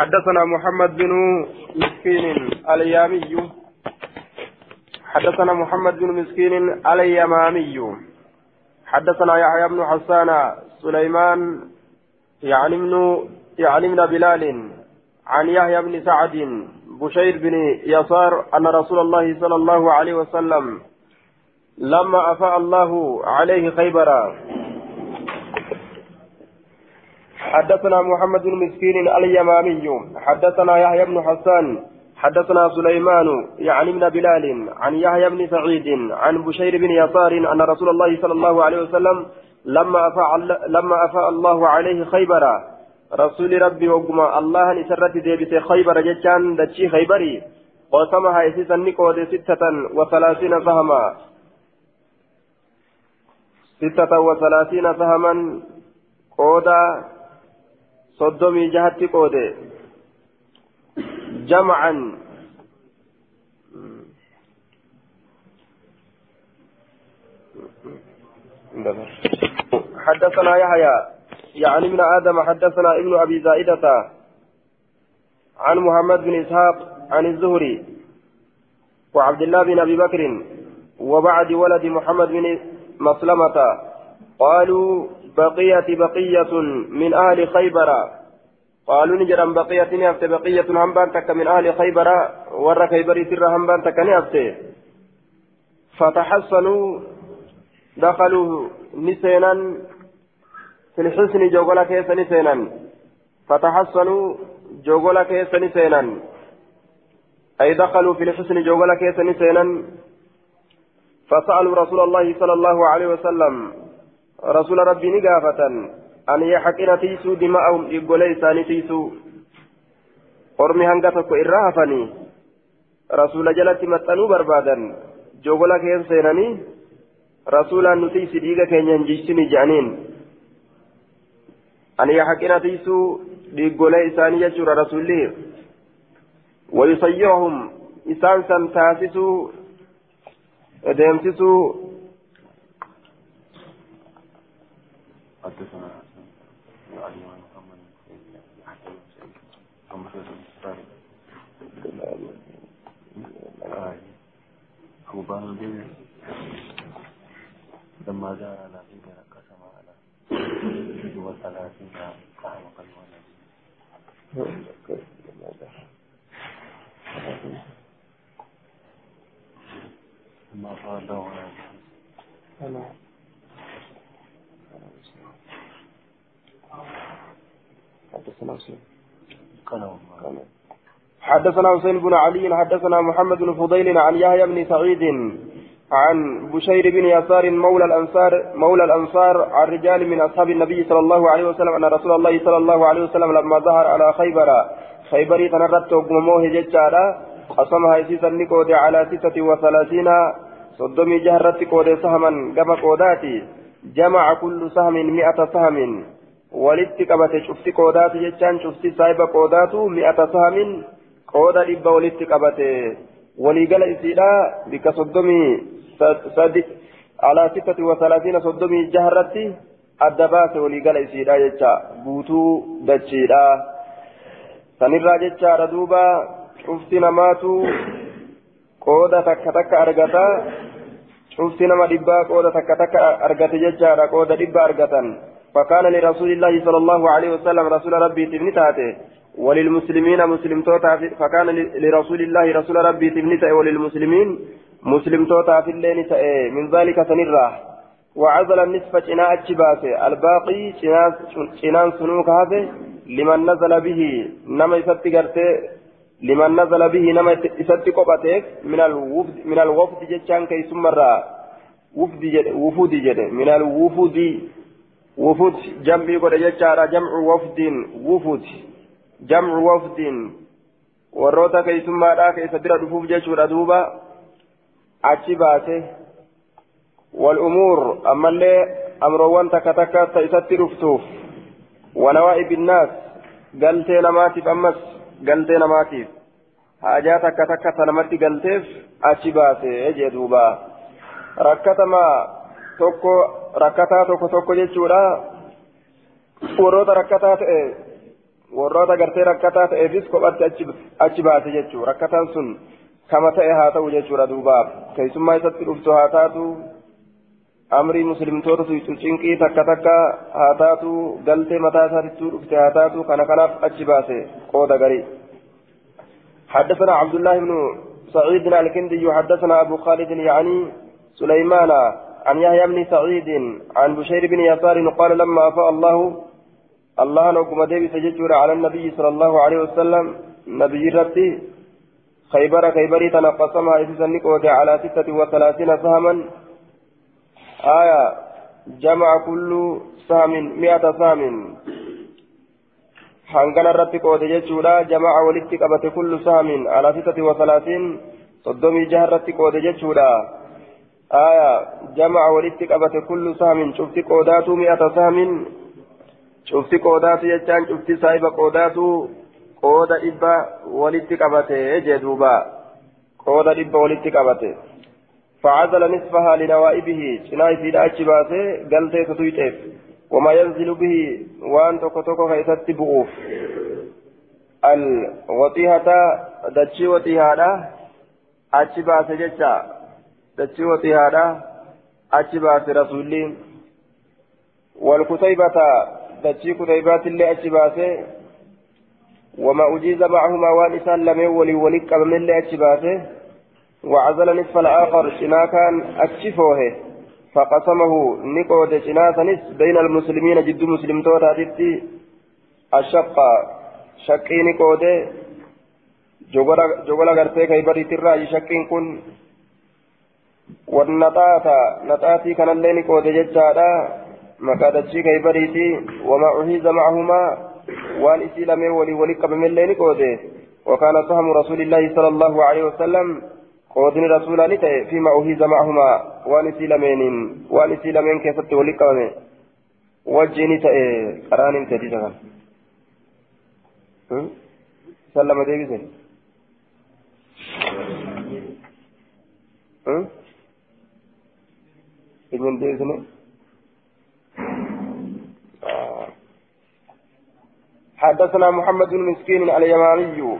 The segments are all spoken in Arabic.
حدثنا محمد بن مسكين اليامي حدثنا محمد بن مسكين اليمامي. حدثنا يحيى بن حسان سليمان يعني ابن يعني ابن بلال عن يحيى بن سعد بشير بن يسار أن رسول الله صلى الله عليه وسلم لما أفاء الله عليه خيبرا حدثنا محمد بن مسكين اليمامي حدثنا يحيى بن حسان حدثنا سليمان يعني ابن بلال عن يحيى بن سعيد عن بشير بن يسار أن رسول الله صلى الله عليه وسلم لما أفاء لما أفاء الله عليه خيبرا رسول ربي وقما الله نسرت ديبس خيبر جتان دتشي خيبري قسمها إسيسا نقود ستة وثلاثين سهما ستة وثلاثين سهما قودا صدمي جهتي قودي جمعا. حدثنا يحيى يعني من آدم حدثنا ابن أبي زائدة. عن محمد بن إسحاق عن الزهري وعبد الله بن أبي بكر وبعد ولد محمد بن مسلمة. قالوا بقية بقية من أهل خيبر. قالوا نجرم بقية نفت بقية همبان تك من أهل خيبر. ور خيبر سر همبان تك نفت فتحصنوا دخلوا نسينا في الحسن جوغلا كيس نسينا. فتحصنوا جوغلا كيس نسينا. أي دخلوا في الحسن جوغلا كيس نسينا. فسألوا رسول الله صلى الله عليه وسلم رسول ربي نقافة أن يحقن تيسو دماءهم إقولي ثاني تيسو. أرمي هنقتك إرهفني رسول جلت متنو بربادا. جوغلا كيس سيناني رسولا نتيس ديغا كين ينجيشني جانين. أن يحقن تيسو إقولي ثاني يجور رسولي. ويصيرهم إسان سن تاسسوا حدثنا علي بن محمد أبو بكر لما جاء على خيبر قسم على وثلاثين قام قلبا ثم قال له حدثنا قال. حدثنا حسين بن علي حدثنا محمد بن فضيل عن يحيى بن سعيد عن بشير بن يسار مولى الأنصار مولى الأنصار عن رجال من أصحاب النبي صلى الله عليه وسلم أن رسول الله صلى الله عليه وسلم لما ظهر على خيبر خيبر تنرت وقمموه ججارا قسمها يسيسا نقود على ستة وثلاثين صدمي جهرت قود سهما كما قوداتي جمع كل سهم مئة سهم. Qabate cufti qoodaatu jechaan cufti saahiba qoodaatu mi'ata saamin qooda dhibba walitti qabate waliigala isiidha bikka soddomii sadi alaa sittati wasalaasiina soddomii jaharratti adda baase waliigala isiidha jecha guutuu dachiidha sanirraa jechaadha duuba cufti namaatu qooda takka takka argata cufti nama dhibbaa qooda takka takka argate jechaadha qooda dhibba argatan فكان لرسول الله صلى الله عليه وسلم رسول ربي تبنتاته وللمسلمين مسلم توتا فكان لرسول الله رسول ربي تبنته وللمسلمين مسلم توتا في الليل من ذلك سنرة وعزل النصف جناء الشباسة الباقي جنان سنوك هذا لمن نزل به نما يسد لمن نزل به نما يسد قبته. من الوفد من الوفد جتشان كي سمرا. وفد جد وفود جد. من الوفود وفود جمع جتشارا جمع وفد وفود جمع وفد. warroota keessummaadhaa keessa bira dhufuuf jechuudha duuba achi baase والأمور أما اللي أمروان تكا تكا تيستي رفتوف. ونوائب الناس. قلتي نماتف أمس قلتي نماتف حاجات تكا تكا تنمتي قلتيف. أشي باسي يجي دوبا. ركتما. توكو rakkataa tokko tokko jechuudha warroota rakkataa ta'e warroota gartee rakkataa ta'eefis kophatti achi baase jechuudha rakkataan sun kama ta'e haa ta'u jechuudha duuba keessummaa isatti dhuftu haa taatu amrii muslimtoota cinqii takka takka haa taatu galtee mataa isaatittuu dhufte haa taatu kana kanaaf achi baase qooda garii حدثنا عبد الله بن سعيد الكندي حدثنا أبو خالد يعني سليمان عن يحيى بن سعيد عن بشير بن يسار قال لما أفاء الله الله نقم ديبي سجدور على النبي صلى الله عليه وسلم. نبي ربي خيبر خيبري تنقسمها إذا نقود على ستة وثلاثين سهما. آية جمع كل سهم مئة سهم. hangana irratti qoode jechuudha jama'a walitti qabate kullu sahmin ala sitati wa salaatiin soddomii jama'a walitti qabate kullu sahmin cufti qoodaatu mi'ata sahmin cufti qoodaatu jechaan cufti saahiba qoodaatu qooda dhibba walitti qabate jee duuba qooda dhibba walitti qabate فعزل نصفها لنوائبه شناي في داعي باسه قلت تطيطف وما ينزل به وان توكو توكو خيست بؤوف الوطيهة دتشي وطيهة أتشي باسه جتشا دتشي وطيهة أتشي باسه رسولي والكتيبة دتشي كتيبات اللي أتشي باسه وما أجيز معهما وانسان لم يولي ولك من اللي أتشي باسه وعزل نصف الآخر شنا كان أكشفوه فقسمه نقود شنا سنس بين المسلمين جد مسلم توتا تتي الشقة شقي نقود جوغلا غرتي كيبري ترى شقين كن والنطاتا نطاتي كان اللي نقود ججادا مكادتشي كيبريتي وما أهيز معهما وان إسي لم يولي ولك من اللي نقود وكان سهم رسول الله صلى الله عليه وسلم قودني رسولا نتأي فيما أهيز معهما وانسي لمين وانسي لمين كيست ولك ومين وجهني تأي قران انتدي تغن سلم ديبسي إذن. ديبسني حدثنا محمد بن مسكين اليماني.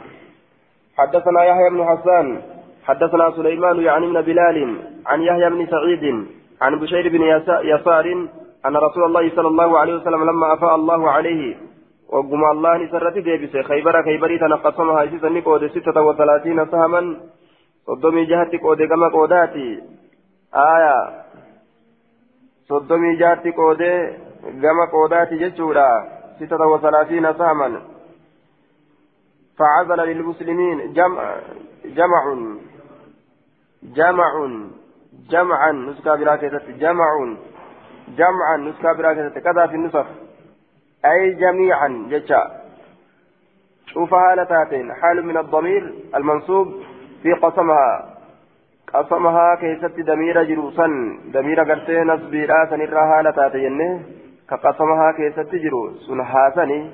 حدثنا يحيى بن حسان. حدثنا سليمان يعني من بلال. عن يحيى بن سعيد. عن بشير بن يسار. أن رسول الله صلى الله عليه وسلم لما أفاء الله عليه. وقم الله نسرت ديبس خيبر خيبري تنقسمها إسيسا نقود ستة وثلاثين سهما. صدومي جهتي قود كما قوداتي آية. صدومي جهتي قود كما قوداتي جتشورا ستة وثلاثين سهما فعزل للمسلمين جمع جمع جمع جمعا نسكا براكزة جمع جمعا نسكا براكزة كذا في النسخ أي جميعا جتا شوف هالتاتين حال من الضمير المنصوب في قسمها قسمها كيست دمير جروسا دمير قرتي نصبي راسا الرا هالتاتين كقسمها كيست جرو سنحاسني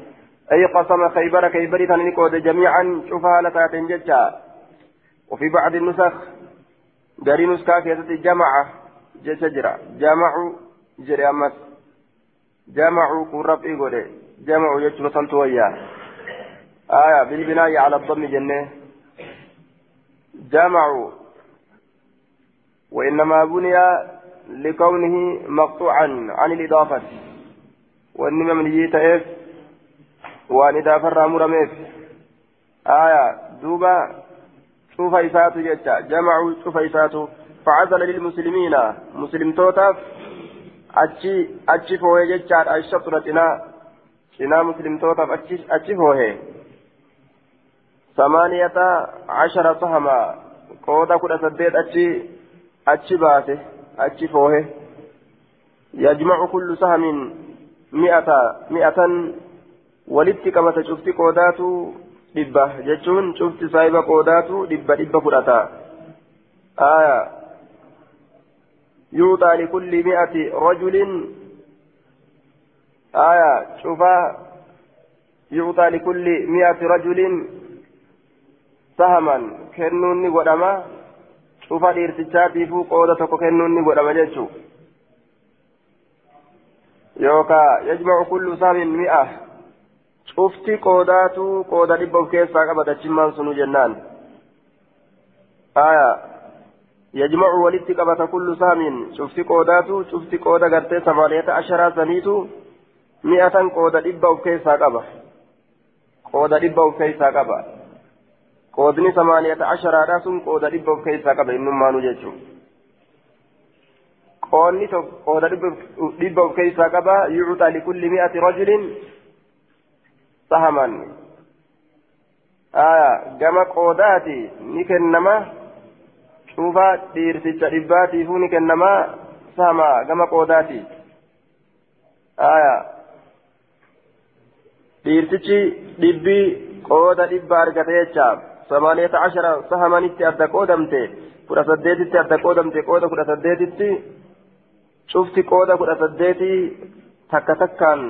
أي قسم خيبر خيبر تنقود جميعا شوف هالتاتين جتا وفي بعض النسخ داري نسكا كيست جمع جسجرا جمع جري أمس جمع قرب إيغوري جمع يجب تنتويا آية بالبناء على الضم جنة جمع وإنما بني لكونه مقطوعا عن الإضافة. وإنما من جيت وأن إضافة رامر آية دوبا شوف إساتو جتا جمعوا شوف إساتو فعزل للمسلمين مسلم توتاف أتشي أتشي فوه جتا الشطرة إنا إنا مسلم توتاف أتشي أتشي فوه ثمانية عشر سهما قودا كل سديد أتشي أتشي باسه أتشي فوه يجمع كل سهم مئة مئة ولدت كما تشوفتي قوداتو jechuun cufti saahiba qoodaatu dhibba dhibba fudhata aya yuuxaa likulli mi'ati rajulin aya cufa yuuxaa likulli mi'ati rajulin sahaman kennuun ni godhama cufa dhiirtichaatiifuu qooda tokko kennuun ni godhama jechuu yookaa yajma'u kullu sahamin mi'a cufti qoodaatu qooda dhibba of keessaa qaba dachimmaan sunu jennaan aya yajmacu walitti qabata kullu saamin cufti qoodaatu cufti qooda gartee samaaniyata asharaa saniitu mi'atan qooda dhibba of keessaa qaba qooda dhibba of keessaa qaba qoodni samaaniyata asharaadha sun qooda dhibba of keessaa qaba innummaanu jechuun qoodni qooda dhibba of keessaa qaba yuucuta likulli mi'ati rajulin sahaman aya gama qoodaati ni kennama cufa dhiirticha dhibbaatiifuu ni kennama sahama gama qoodaati aya dhiirtichi dhibbi qooda dhibba argate jecha samaaniyata ashara sahamanitti adda qoodamte kudha saddeetitti adda qoodamte qooda kudha saddeetitti cufti qooda kudha saddeeti takka takkaan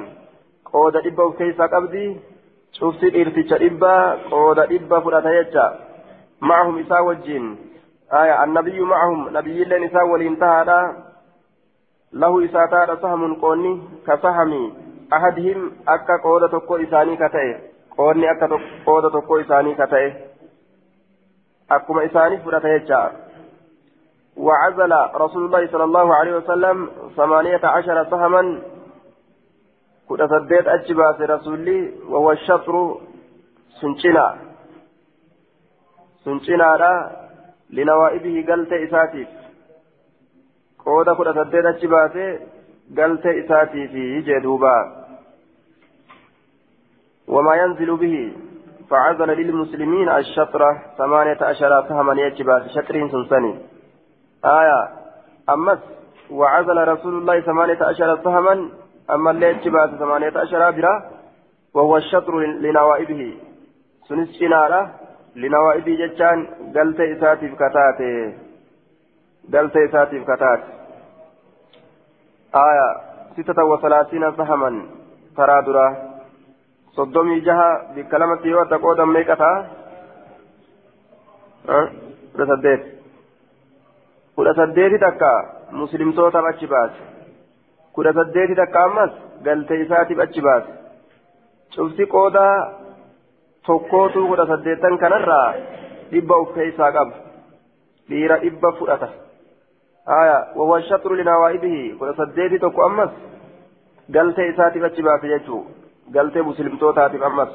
qooda dhibba of keessaa qabdi cufti dhiirticha dhibba qooda dhibba fudhata jecha macahum isaa wajjiin aya annabiyyu macahum nabiyyiilleen isaa waliin tahaadha lahu isaa tahaadha sahamun qoonni ka sahami ahadihim akka qooda tokko isaanii ka ta'e qoonni akka qooda akkuma isaanii fudhata jecha. وعزل رسول الله صلى الله عليه وسلم ثمانية عشر سهما كنت سديت أجباس رسولي وهو الشطر سنشنا سنشنا لا لنوائبه قلت إساتيف قودا كنت سديت أجباس قلت إساتيف جدوبا وما ينزل به فعزل للمسلمين الشطرة ثمانية عشر سهما يجباس شطرين سنسني آية أمس وعزل رسول الله ثمانية عشر سهما أما اللي يجباس ثمانية عشر برا وهو الشطر لنوائبه. سنس شنارة لنوائبه جتان قلت إساتي كتاته قلت إساتي كتات آية ستة وثلاثين سهما ترى درا صدومي جها بكلمة يوتا قودا ميكتا أه؟ رسدت kudha saddeeti takka muslimtootaaf achi baase kudha saddeeti takka ammas galtee isaatiif achi baase cufti qoodaa tokkootu kudha saddeettan kanarraa dhibba of keessaa qaba dhiira dhibba fudhata haya wahuwa shatru linawaa'ibihi kudha saddeeti tokko ammas galtee isaatiif achi baase jechuu galtee muslimtootaatiif ammas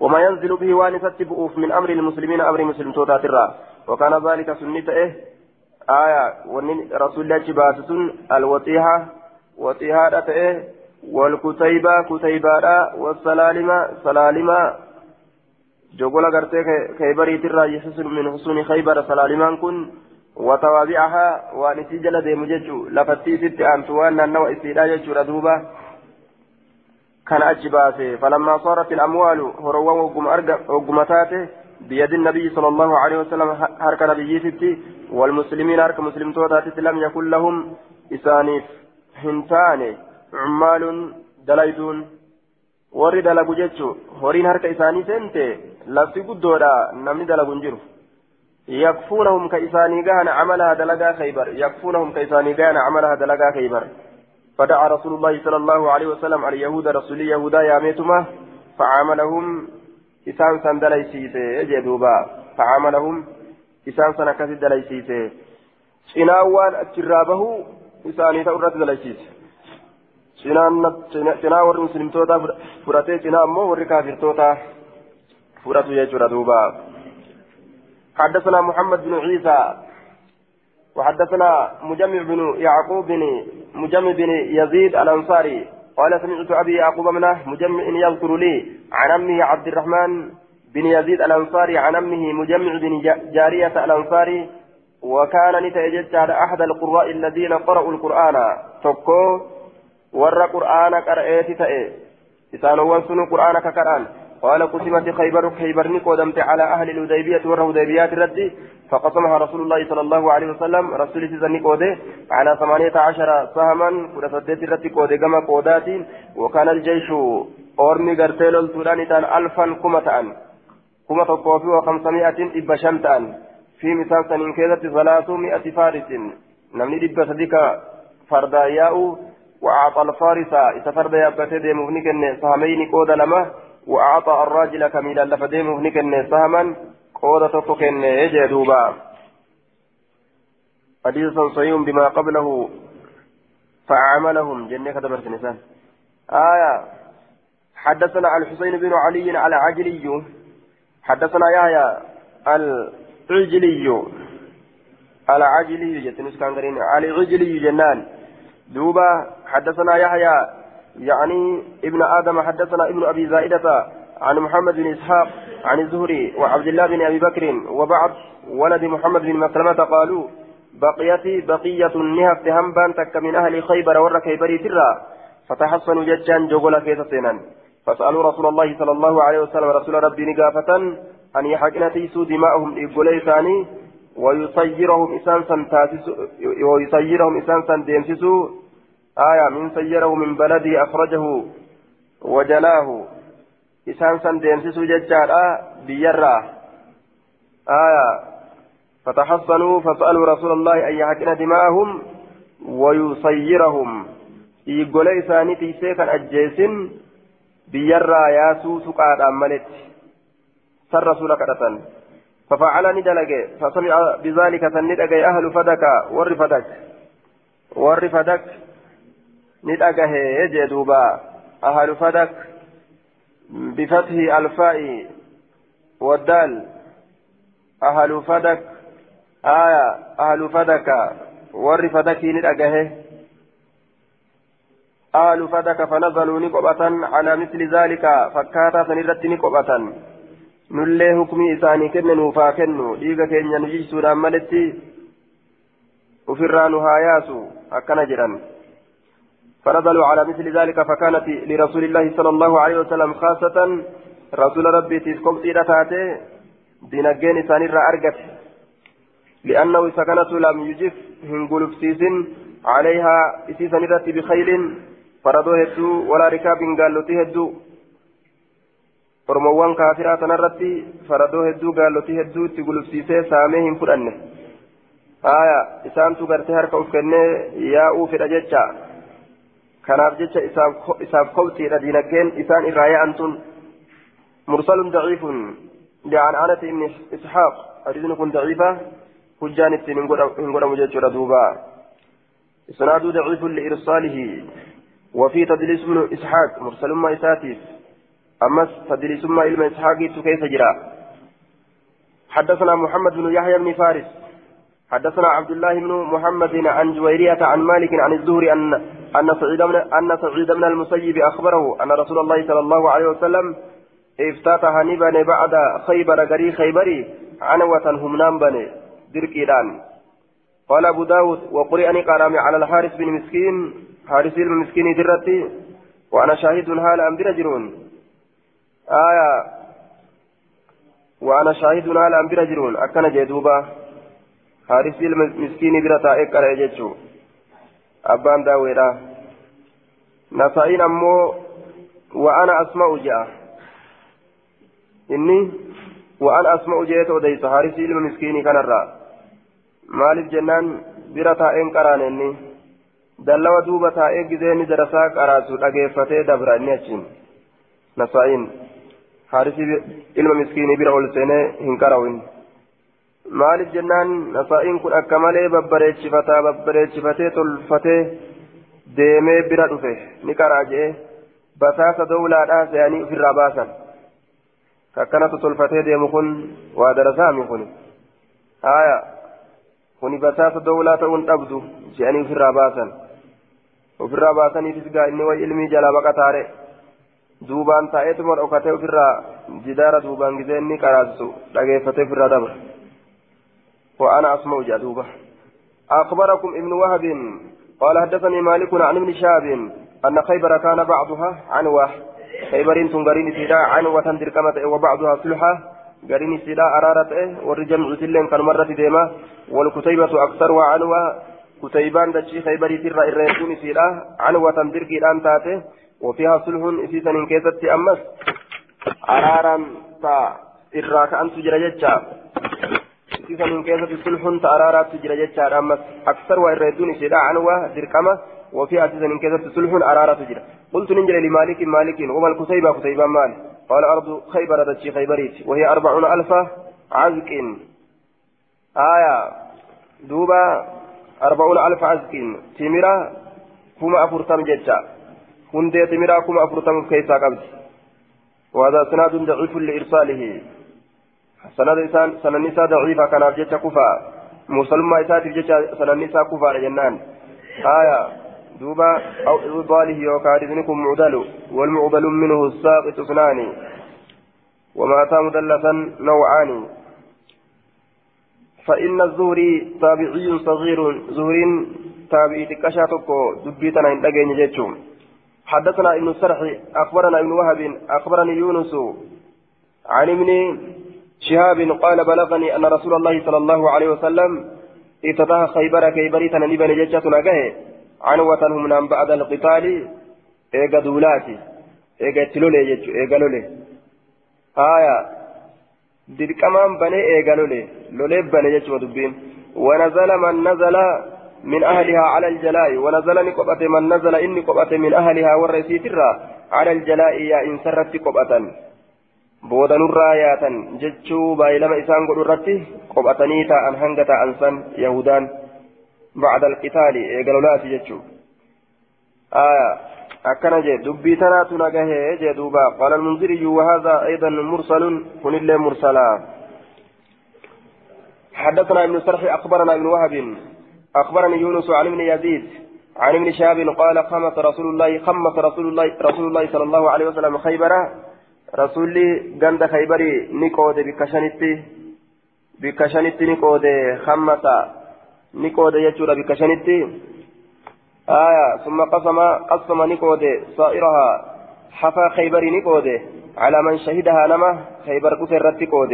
وما ينزل به وانسة بؤوف من أمر المسلمين أمر مسلم توتا وكان ذلك سنة إيه آية ونن رسول الله جباسة الوطيحة وطيحة تأه والكتيبة كتيبة والسلالمة سلالمة جوغولا غرتي خيبري ترى يحسن من حسن خيبر سلالمان كن وتوابعها ونسيجل ديم ججو لفتي ست أنتوان النوع استيلا ججو ردوبة كان أجباسه فلما صارت الأموال هروا وقمتاته بيد النبي صلى الله عليه وسلم هرك نبي ستي والمسلمين هرك مسلم توتات لم يكن لهم إسانيف هنتان عمال jechuun horiin harka isaanii seente lafti guddoodha namni dalagu hin jiru yakfuunahum ka isaanii gahan camalaha dalagaa khaybar yakfuunahum ka isaanii gahan camalaha dalagaa khaybar فدعا رسول الله صلى الله عليه وسلم على اليهود رسول يهودا ياميتما فعاملهم إسان سن دليسيته جدوبا فعاملهم إسان سن كسي دليسيته. شناوان أترابه إساني تأرد دليسيته. cinaa warri muslimtoota fudhatee cinaa ammoo warri kaafirtoota fudhatu jechuudha duuba حدثنا محمد بن عيسى وحدثنا مجمع بن يعقوب بن مجمع بن يزيد الأنصاري قال سمعت أبي يعقوب منه مجمع يذكر لي عن أمه عبد الرحمن بن يزيد الأنصاري عن أمه مجمع بن جارية الأنصاري وكان نتيجت على أحد القراء الذين قرأوا القرآن. تكو warra qur'aana qara'eeti ta'e isaanowwan sunu qur'aana kakaraan قال قسمت خيبر خيبر قدمت على أهل الهديبية والهديبيات الردي فقسمها رسول الله صلى الله عليه وسلم رسول سيزني قوده على ثمانية عشر سهما كل سدت الردي قوده كما وكان الجيش أورمي قرتيل التوراني تان ألفا كمتان كما تقوفي وخمسمائة إبا شمتان في مثال سنين كذا ثلاثمائة فارس نمني إبا صديق فرداياء وأعطى الفارس إذا فرد يابته ديمو نكن سهمين قود لما وأعطى الراجل كميلا لفديمه نكن سهما قودة تكن يجي دوبا. حديث صحيح بما قبله فعملهم جنة كتبر سنسان آية حدثنا الحسين بن علي العجلي حدثنا يحيى العجلي العجلي جتنس كان قرين العجلي جنان. دوبا حدثنا يحيى يعني ابن آدم حدثنا ابن أبي زائدة عن محمد بن إسحاق عن الزهري وعبد الله بن أبي بكر وبعض ولد محمد بن مسلمة قالوا بقيت بقية نهف همبان تك من أهل خيبر ور ترى فتحصنوا ججان جوغولا كيس سينا فسألوا رسول الله صلى الله عليه وسلم رسول ربي نقافة أن يحقن تيسوا دماءهم إبولي ثاني ويصيرهم إسانسا ويصيرهم إسانسا ديمسسوا آية من سيره من بلده أخرجه وجلاه. إسانسا ديمسسوا ججارا بيرا. آية فتحصنوا فسألوا رسول الله أن يحقن دماءهم ويصيرهم. إيقولي ثاني تيسيكا أجيسن بيرا ياسو سقاد أمالت سر رسولك أتن ففعل ندلق فسمع بذلك سندق أهل فدك ور فدك ور فدك ندق يجي دوبا أهل فدك بفتح الفاء والدال أهل فدك آية أهل فدك ور فدك ندق آل فدك فنزلوا نقبة على مثل ذلك فكاتا سنرت نقبة nullee hukmii isaanii kenne nuufaa kennu dhiiga keenya nu jijsuudhaan maletti ufirraa nu haa yaasu akkana jedhan فنزلوا على مثل ذلك فكانت لرسول الله صلى الله عليه وسلم خاصة رسول ربي تسكم تيرتاته دينجين سانير أرجت لأنه سكنت لم يجف هنقول عليها إسيسا بخيل فردو هدو ولا ركاب قالوا تهدو. ormowwan kaafiraa tanarratti faradoo hedduu gaallotii hedduu itti gulufsiisee saamee hin fudhanne haya isaantu gartee harka uf kennee yaa'uu fedha kanaaf jecha isaaf kobxiidha diinaggeen isaan irraa yaa'an tun mursalun daciifun li'an'aanati ibni ishaaq hadiisni kun daciifa hujjaan ittiin hin godhamu jechuudha duuba isnaaduu daciifun liirsaalihi وفي تدليس بن إسحاق مرسل ما إساتيف أمس تدريسما علم إسحاق كيف جرى حدثنا محمد بن يحيى بن فارس حدثنا عبد الله بن محمد عن جويرية عن مالك عن الزهري أن أن سعيد بن أن سعيد بن المسيب أخبره أن رسول الله صلى الله عليه وسلم افتتح نبني بعد خيبر غري خيبري عنوة همنام بني دركيدان قال أبو داود وقرئني قرامي على الحارث بن مسكين حارث بن مسكين درتي وأنا شاهد هال أم درجرون آية وأنا شاهد على أن برجلون أكن جدوبا حارسي المسكين برتا إكرا يجتشو. أبان داويرا. نسائين أمو وأنا أسمع جاء. إني وأنا أسمع جاءت وديس. حارسي المسكين كان الرا. مالف جنان برتا إنكران إني. دلوا دوبا تائق جزيني درسا قراسو أجيفتي دبرا نيتشين نسائين bira ol seenee hin qarawin maaliif jennaan nasaa'iin kun akka malee babbareechifataa babbareechifatee tolfatee deemee bira dhufe ni qaraa je'e basaasa dowlaadhaa se'anii ofirraa baasan kakkanatu tolfatee deemu kun waa darasaami kun haaya kuni basaasa dowlaa ta'uun dhabdu je'anii ofirraa baasan ofirraa baasaniifis gaa inni way ilmii jalaa baqataare duubaan taa'eetuma dhokatee ofirraa jidaara duubaan gisee inni qaraasisu dhageeffatee ofirraa dabra وأنا أسمع جدوبة أخبركم ابن وهب قال حدثني مالك عن ابن شهاب أن خيبر كان بعضها عنوة. خيبر تنقرين سيدا عنوة تركمة وبعضها سلحة. قرين سيدا أرارة والرجم عسلين كان مرة ديما. والكتيبة أكثر عنوة كتيبان دشي خيبر ترى الرئيسون سيدا عنوة تركي الآن تاته وفيها صلح إسيسا كيست أمس. أرارا تا إراك أن تجرى جتشا إسيسا إن كيست صلح تا أرارا تجرى جتشا أمس أكثر وإردون إسيدا عنوة دركمة وفيها إسيسا إن كيست صلح أرارا تجرى قلت ننجل لمالك مالك وما الكتيبة كتيبة مال قال أرض خيبر دتشي خيبريت وهي أربعون ألف عزق آية دوبا أربعون ألف عزق تمرة كما أفرتم ججا هندي تمرة كما أفرتم كيسا قبل وهذا سناد ضعيف لإرساله سند إسان سند نساء ضعيفة كان ججا كفا مسلمة إساتي ججا سند نساء كفا جنان آية دوبا أو إضاله يوكادثنكم معدل والمعدل منه الساقط اثنان وما أتى مدلسا نوعان فإن الزهري تابعي صغير زهر تابعي تكشاتك دبيتنا إن لقين حدثنا ابن السرح أخبرنا ابن وهب أخبرني يونس عن ابن شهاب قال بلغني أن رسول الله صلى الله عليه وسلم افتتح خيبر كيبريتنا نبني جتنا عنوة هم بعد القتال. إيجا دولاتي. إيجا تلولي يجو إيجا لولي. آية. dirqamaan banee eega lole lolee bane jechuudha dubbiin ونزل من نزل من أهلها على الجلاء. ونزل نقبة من نزل إني قبة من أهلها والرسيت على الجلاء يا إن سرت قبة. بودا نرايات جتشو بايلما إسان قدرتي قبأتني تا أن هنگتا أنسان يهودان بعد القتال إيقالولات جتشو آية أكنا جي دبي تنات نجاه جي دوبا قال المنذري وهذا أيضا مرسل كن الله مرسلا حدثنا ابن سرح أخبرنا ابن وهب أخبرني يونس عن ابن يزيد عن ابن شهاب قال خمس رسول الله خمس رسول الله رسول الله صلى الله عليه وسلم خيبر رسولي غند خيبري نيكود بكشنتي بكشنتي نيكود خمس ni qoode jechuudha bikka shanitti. آية ثم قسم قسم نقود صائرها حفا خيبر نقود على من شهدها نما خيبر كسرت قود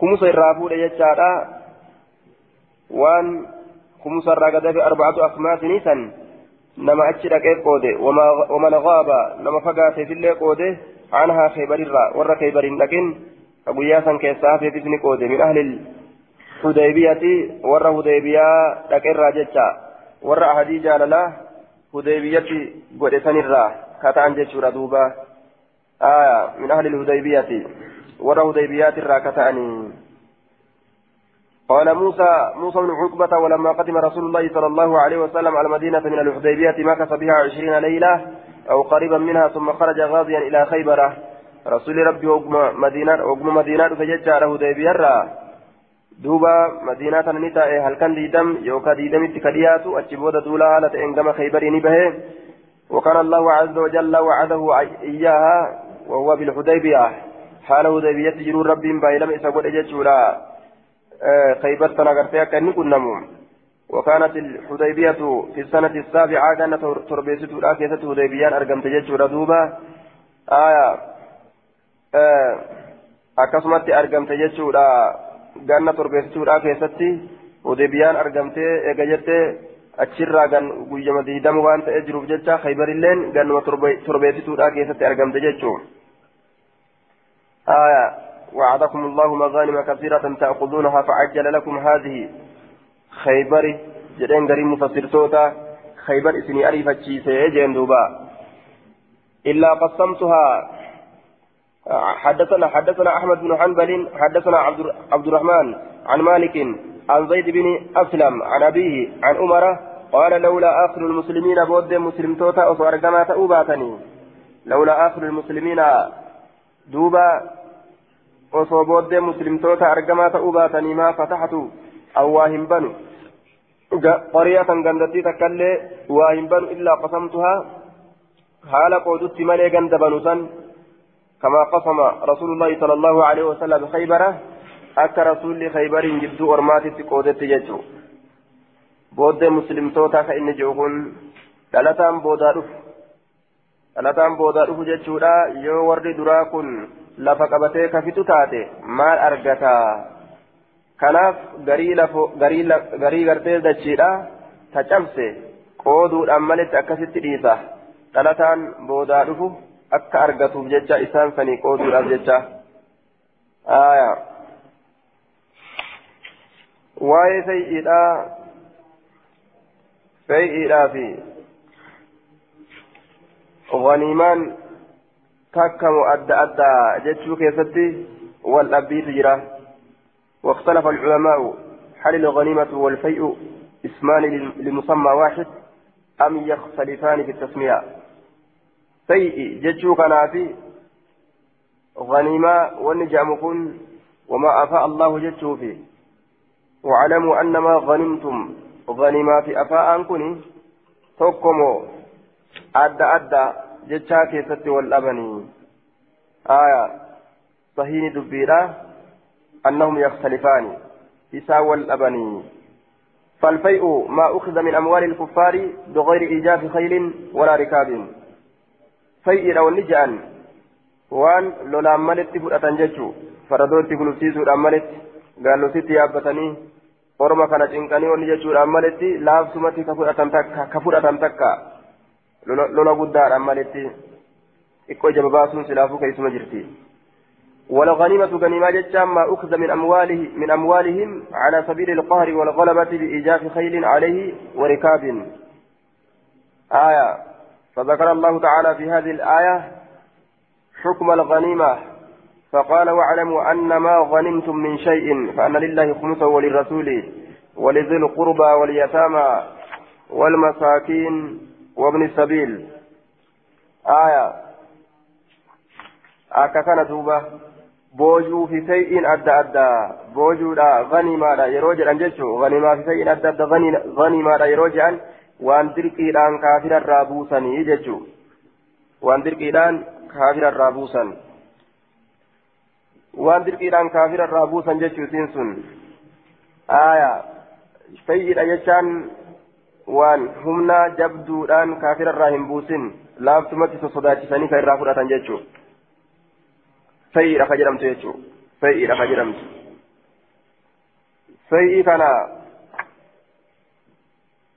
كمس الرافود يجارا وان كمس الرقدة أربعة أخماس نيسان نما أجل قود وما ومن غاب نما فقات في اللي قود عنها خيبر الرا ور خيبر لكن أبو ياسن كيسافي في قود من أهل hudeybiyati warra hudeybiyaa dhaqerraa jecha warra ahadii jaalalaa hudeybiyatti godhe sanirraa kata'an jechuudha duuba aya min ahli lhudeybiyati warra hudeybiyaatirraa kata'anii قال موسى موسى بن عقبة ولما قدم رسول الله صلى الله عليه وسلم على المدينة من الحديبية مكث بها عشرين ليلة أو قريبا منها ثم خرج غازيا إلى خيبرة. رسول ربي وقم مدينة وقم مدينة فجج على هديبية duuba madiinaa tana ni taa'e halkan diidam yookaan diidamitti ka dhiyaatu achi booda duula haala ta'een gama khaybarii ni bahe وكان الله عز وجل وعده إياها وهو بالحديبية. حال حديبية جرور ربي بايلم إسا إجتشورا خيبر تنغرتها كأني كنمو وكانت الحديبية في السنة السابعة كانت تربيسة الآكيسة حديبيان أرقمت جتشورا دوبا آية آه أرقمت جتشورا ganna torbeessituudhaa keessatti hudeebiyaan argamtee eega jettee achirraa gan guyyama diidama waan ta'ee jiruuf jecha khaybarilleen gannuma torbeessituudhaa keessatti argamte jechuun. آية وعدكم الله مغانم كثيرة تأخذونها فعجل لكم هذه خيبر جدين قريم مفسرتوتا خيبر اسني أريفة شيسي جين دوبا إلا قسمتها حدثنا حدثنا احمد بن حنبل حدثنا عبد عبد الرحمن عن مالك عن زيد بن اسلم عن ابيه عن عمر قال لولا اخر المسلمين بود مسلم توتا أو ارجما تؤباتني لولا اخر المسلمين دوبا osoo booddee muslimtoota argamaa ta'uu baatanii maa qaryatan gandattii takkaillee waa hin banu illaa qasamtuhaa haala qoodutti malee ganda banu san كما قسم رسول الله صلى الله عليه وسلم خيبرة أكا رسول خيبر جبدو أرماتي تقودت يجو بود مسلم توتا جوهن dhalataan boodaa dhufu dhalataan boodaa dhufu jechuudha yoo warri duraa kun lafa qabatee kafitu taate maal argata kanaaf garii gartee dachiidha ta cabse qooduudhaan malitti akkasitti dhiisa dhalataan boodaa dhufu akka argatuuf jecha isaan sanii qooduudhaaf jecha waa'ee fay'iidhaa fay'iidhaa fi takkamu adda addaa jechuu keessatti wal dhabbiitu jira واختلف العلماء هل الغنيمة والفيء اسمان لمسمى واحد أم يختلفان في التسمية؟ فيء جتشو كنافي غنيمة والنجام كن وما أفاء الله جتشو فيه واعلموا أن ما غنمتم غنيمة في أفاء كني توكمو أدى أدى جتشا كيست والأبني. آية صهين دبيرا أنهم يختلفان إسا والأبني فالفيء ما أخذ من أموال الكفار بغير إيجاف خيل ولا ركاب فيء لو نجأن وان لولا ملت فؤة ججو فردوت كلفتيسو أملت قالوا ستي يابتني orma kana cinqanii wanni jechuudhaan maletti laafsumatti ka fudhatan takka lola guddaadhaan maletti xiqqoo jaba baasuun silaafuu keessuma jirti والغنيمة غنيمة جتام ما أخذ من أمواله من أموالهم على سبيل القهر والغلبة بإيجاف خيل عليه وركاب. آية. فذكر الله تعالى في هذه الآية حكم الغنيمة. فقال واعلموا أن ما غنمتم من شيء فأن لله خمسه وللرسول ولذي القربى واليتامى والمساكين وابن السبيل. آية. kana duuba boojuu fi say'iin adda addaa boojuudha ganimaadha yeroo jedhan jechuu ganimaa fi say'iin adda adda ganimaadha yeroo jedhan waan dirqiidhaan kaafirarraa buusanii jechuu waan dirqiidhaan kaafirarraa buusan waan dirqiidhaan kaafirarraa buusan jechuu isiin sun aayaa sayyiidha jechaan waan humna jabduudhaan kaafirarraa hin buusin laaftumatti sosodaachisanii kan irraa fudhatan jechuu sayyiidha ka jedhamtu jechuu sayyiidha ka jedhamtu sayyii kana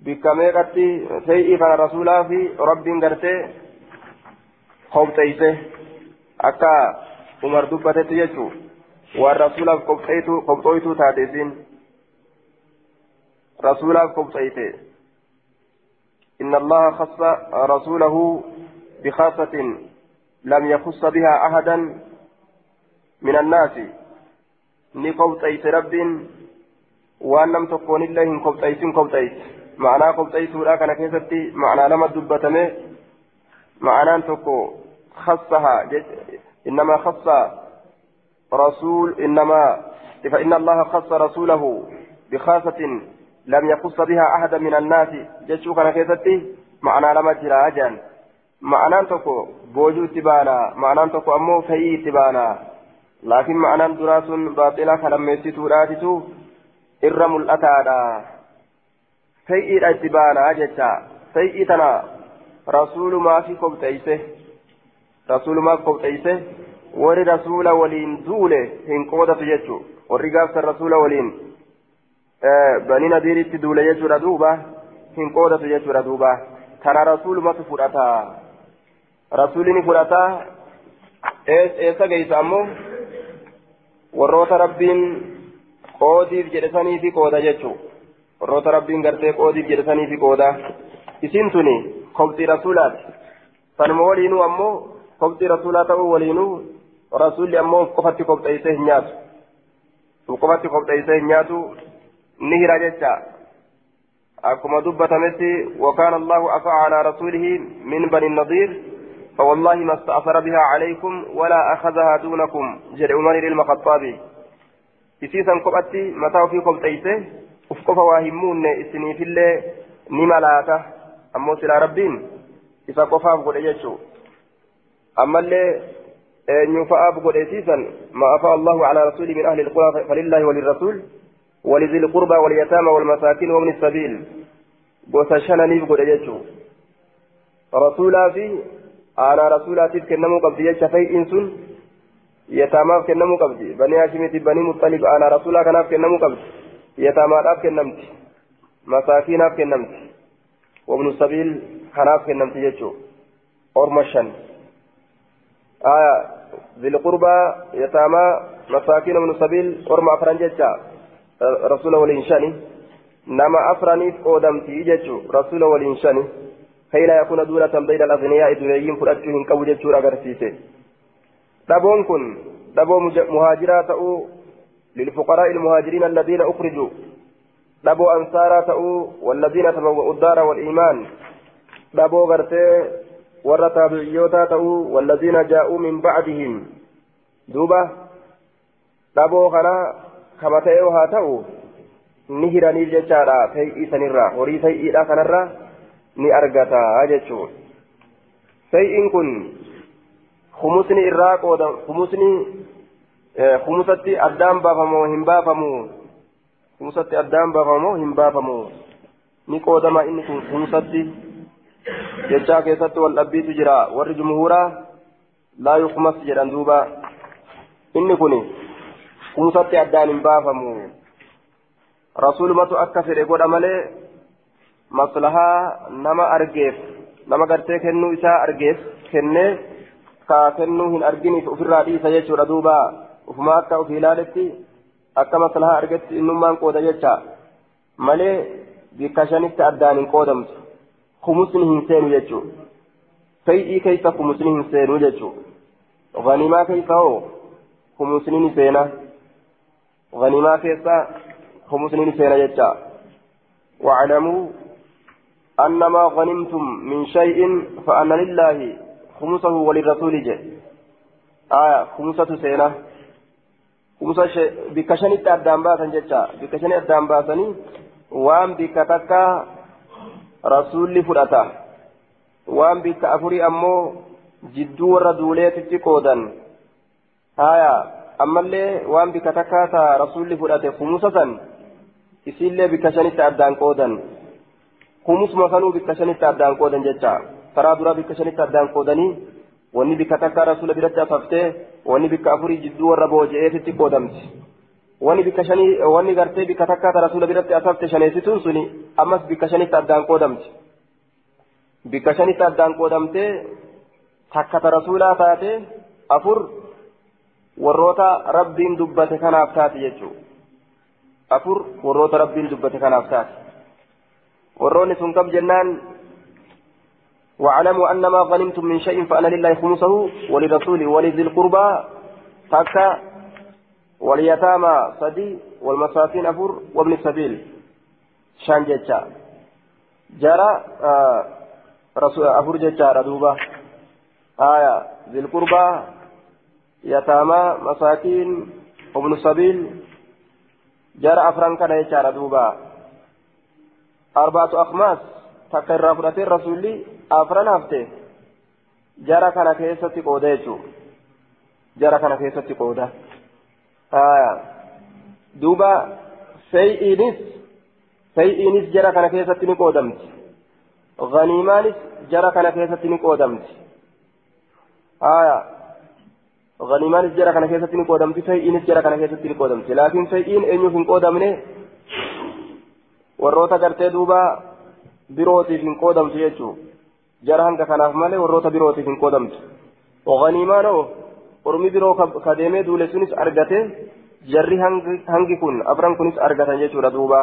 bikka meeqatti sayyii kana rasuulaa fi rabbiin gartee qobxeeyse akka umar dubbatetti jechuu waan rasuulaaf qobxooytuu taate isin rasuulaaf qobxeeyte إن الله خص رسوله بخاصة لم يخص بها أحدا من الناس ni qobxeyse rabbiin waan nam tokkoon illee hin qobxeysin qobxeyse ma'anaa qobxeysuudha kana keessatti ma'anaa lama dubbatame ma'anaan tokko khassaha innamaa khassa rasuul innamaa فإن الله خص رسوله بخاصة لم يخص بها أحدا من الناس جشوك أنا كيستي معنى لما جرى أجان معنى تكو بوجو تبانا معنى تكو أمو في تبانا لكن معنى دراس باطلة كلميستو راتتو إر ملأتادا سيئ اتبانا جتا سيئ تنا رسول ما في قبطيسه رسول ما في قبطيسه وري رسول ولين دوله هن قودة جتشو وري قافت الرسول ولين بني نذير دوله جتشو ردوبة هن قودة جتشو ردوبة تنا رسول ما في warroota rabbiin qoodiif jedhesanii fi qooda jechuu warroota rabbiin gartee qoodiif jedhesanii fi qooda isin tuni kobxii rasuulaati sanuma waliinuu ammoo kobxii rasuulaa ta'uu waliinuu rasuulli ammoo qofatti kobxeessee hin nyaatu qofatti kobxeessee hin nyaatu ni hira jecha akkuma dubbatametti وكان الله أفا على رسوله من بني النضير فوالله ما استأثر بها عليكم ولا أخذها دونكم. جل عمر المخطابي إسيسا قبأتي متى في قبطيسه أفقف واهمون إسني في الله نملاته أمو سلا ربين. إذا قفاف قد يجو. أما اللي نفاء قد إسيسا. ما أفاء الله على رسوله من أهل القرى فلله وللرسول ولذي القربى واليتامى والمساكين ومن السبيل. وسشنا نيف قد يجو. رسولا في aanaa rasuulaatiif kennamuu qabdi jecha fay'iin sun yataamaaf kennamuu qabdi banii hashimiiti banii muxalib aanaa rasuulaa kanaaf kennamuu qabdi yataamaadhaaf kennamti masaakiinaaf kennamti wabnu sabiil kanaaf kennamti jechuu orma shan aya yataamaa masaakiin wabnu sabiil orma afran jecha rasuula waliin shani nama afraniif qoodamti jechuu rasuula waliin shani كي لا يكون دولة بين الأغنياء دنيين فرأتهم كو جتشور أغرسيسي دبون كن دبو مهاجرات أو للفقراء المهاجرين الذين أخرجوا. دبو أنصارا تأو والذين تبوأوا الدار والإيمان. دبو غرتي ورى تابعيوتا تأو والذين جاءوا من بعدهم. دوبا دبو خنا كما تأو. هاتأو نهراني جتارا فيئي سنرا horii fay'iidha kanarra ni argata jechuun fay'iin kun humusni irraa qooda humusni humusatti addaan baafamoo hin baafamu humusatti addaan baafamoo hin baafamu ni qoodama inni kun humusatti jechaa keessatti wal dhabbiitu jira warri jumhuuraa laa yuqmas jedhan duuba inni kun humusatti addaan hin baafamu rasuulumatu akka fedhe godha malee maslahaa nama argeef nama gartee kennuu isaa argeef kennee ka kennuu hin arginiif ofirraa dhiisa jechuudha duuba ufuma akka of ilaaletti akka maslahaa argetti innummaan qooda jecha malee bikka shanitti addaan hin qoodamtu kumusni hin seenu jechuudha fay'ii keessa kumusni hin seenu jechuudha ganimaa keessa hoo kumusni ni seena ganimaa keessa kumusni ni seena jecha واعلموا أنما غنمتم من شيء فأن لله خمسه وللرسول جاء آية خمسة سينة. خمسة شيء. بكشني أدام باسن جتا بكشني أدام باسني وان بكتك رسول فرأتا وان بك أفري أمو جدو ردوليت تقودا آية. أما اللي وان بكتك رسول فرأتا خمسة isiillee bikka shanitti addaan qoodan kumusuma kanuu bikka shanitti addaan qoodan jecha karaa duraa bikka shanitti addaan qoodanii wanni bikka takkaa rasuula biratti afaftee wanni bikka afurii jidduu warra booji'eetitti qoodamti wanni bikka shanii wanni gartee bikka takkaa rasuula biratti asafte shaneessituun suni ammas bikka shanitti addaan qoodamti bikka shanitti addaan qoodamtee takkata rasuulaa taate afur warroota rabbiin dubbate kanaaf taate jechuudha. afur warroota rabbiin dubbate kanaaf taate warroonni sun qab jennaan واعلموا أن ما غنمتم من شيء فأن لله خمسه ولرسوله ولذي القربى تكا واليتامى صدي والمساكين أفر وابن السبيل شان جتا جرى آه رسول أفر جتا ردوبة آية ذي القربى يتامى مساكين وابن السبيل jara afran kana jechaadha duuba. Arbaatu akmaas takka irraa fudhatee rasuulli afran hafte jara kana keessatti qooda jechuu jara kana keessatti qooda duuba fey'iinis fey'iinis jara kana keessatti ni qoodamti ganiimaanis jara kana keessatti ni qoodamti غنيمان جرى كان كيسة نقودم فيئين جرى كان كيسة نقودم لكن فيئين أن يفن قودم warroota gartee duuba birootiif hin qoodamtu jechuu jara hanga kanaaf malee warroota birootiif hin qoodamtu ganiimaan oo ormi biroo ka deemee duule sunis argate jarri hangi kun afran kunis argatan jechuudha duuba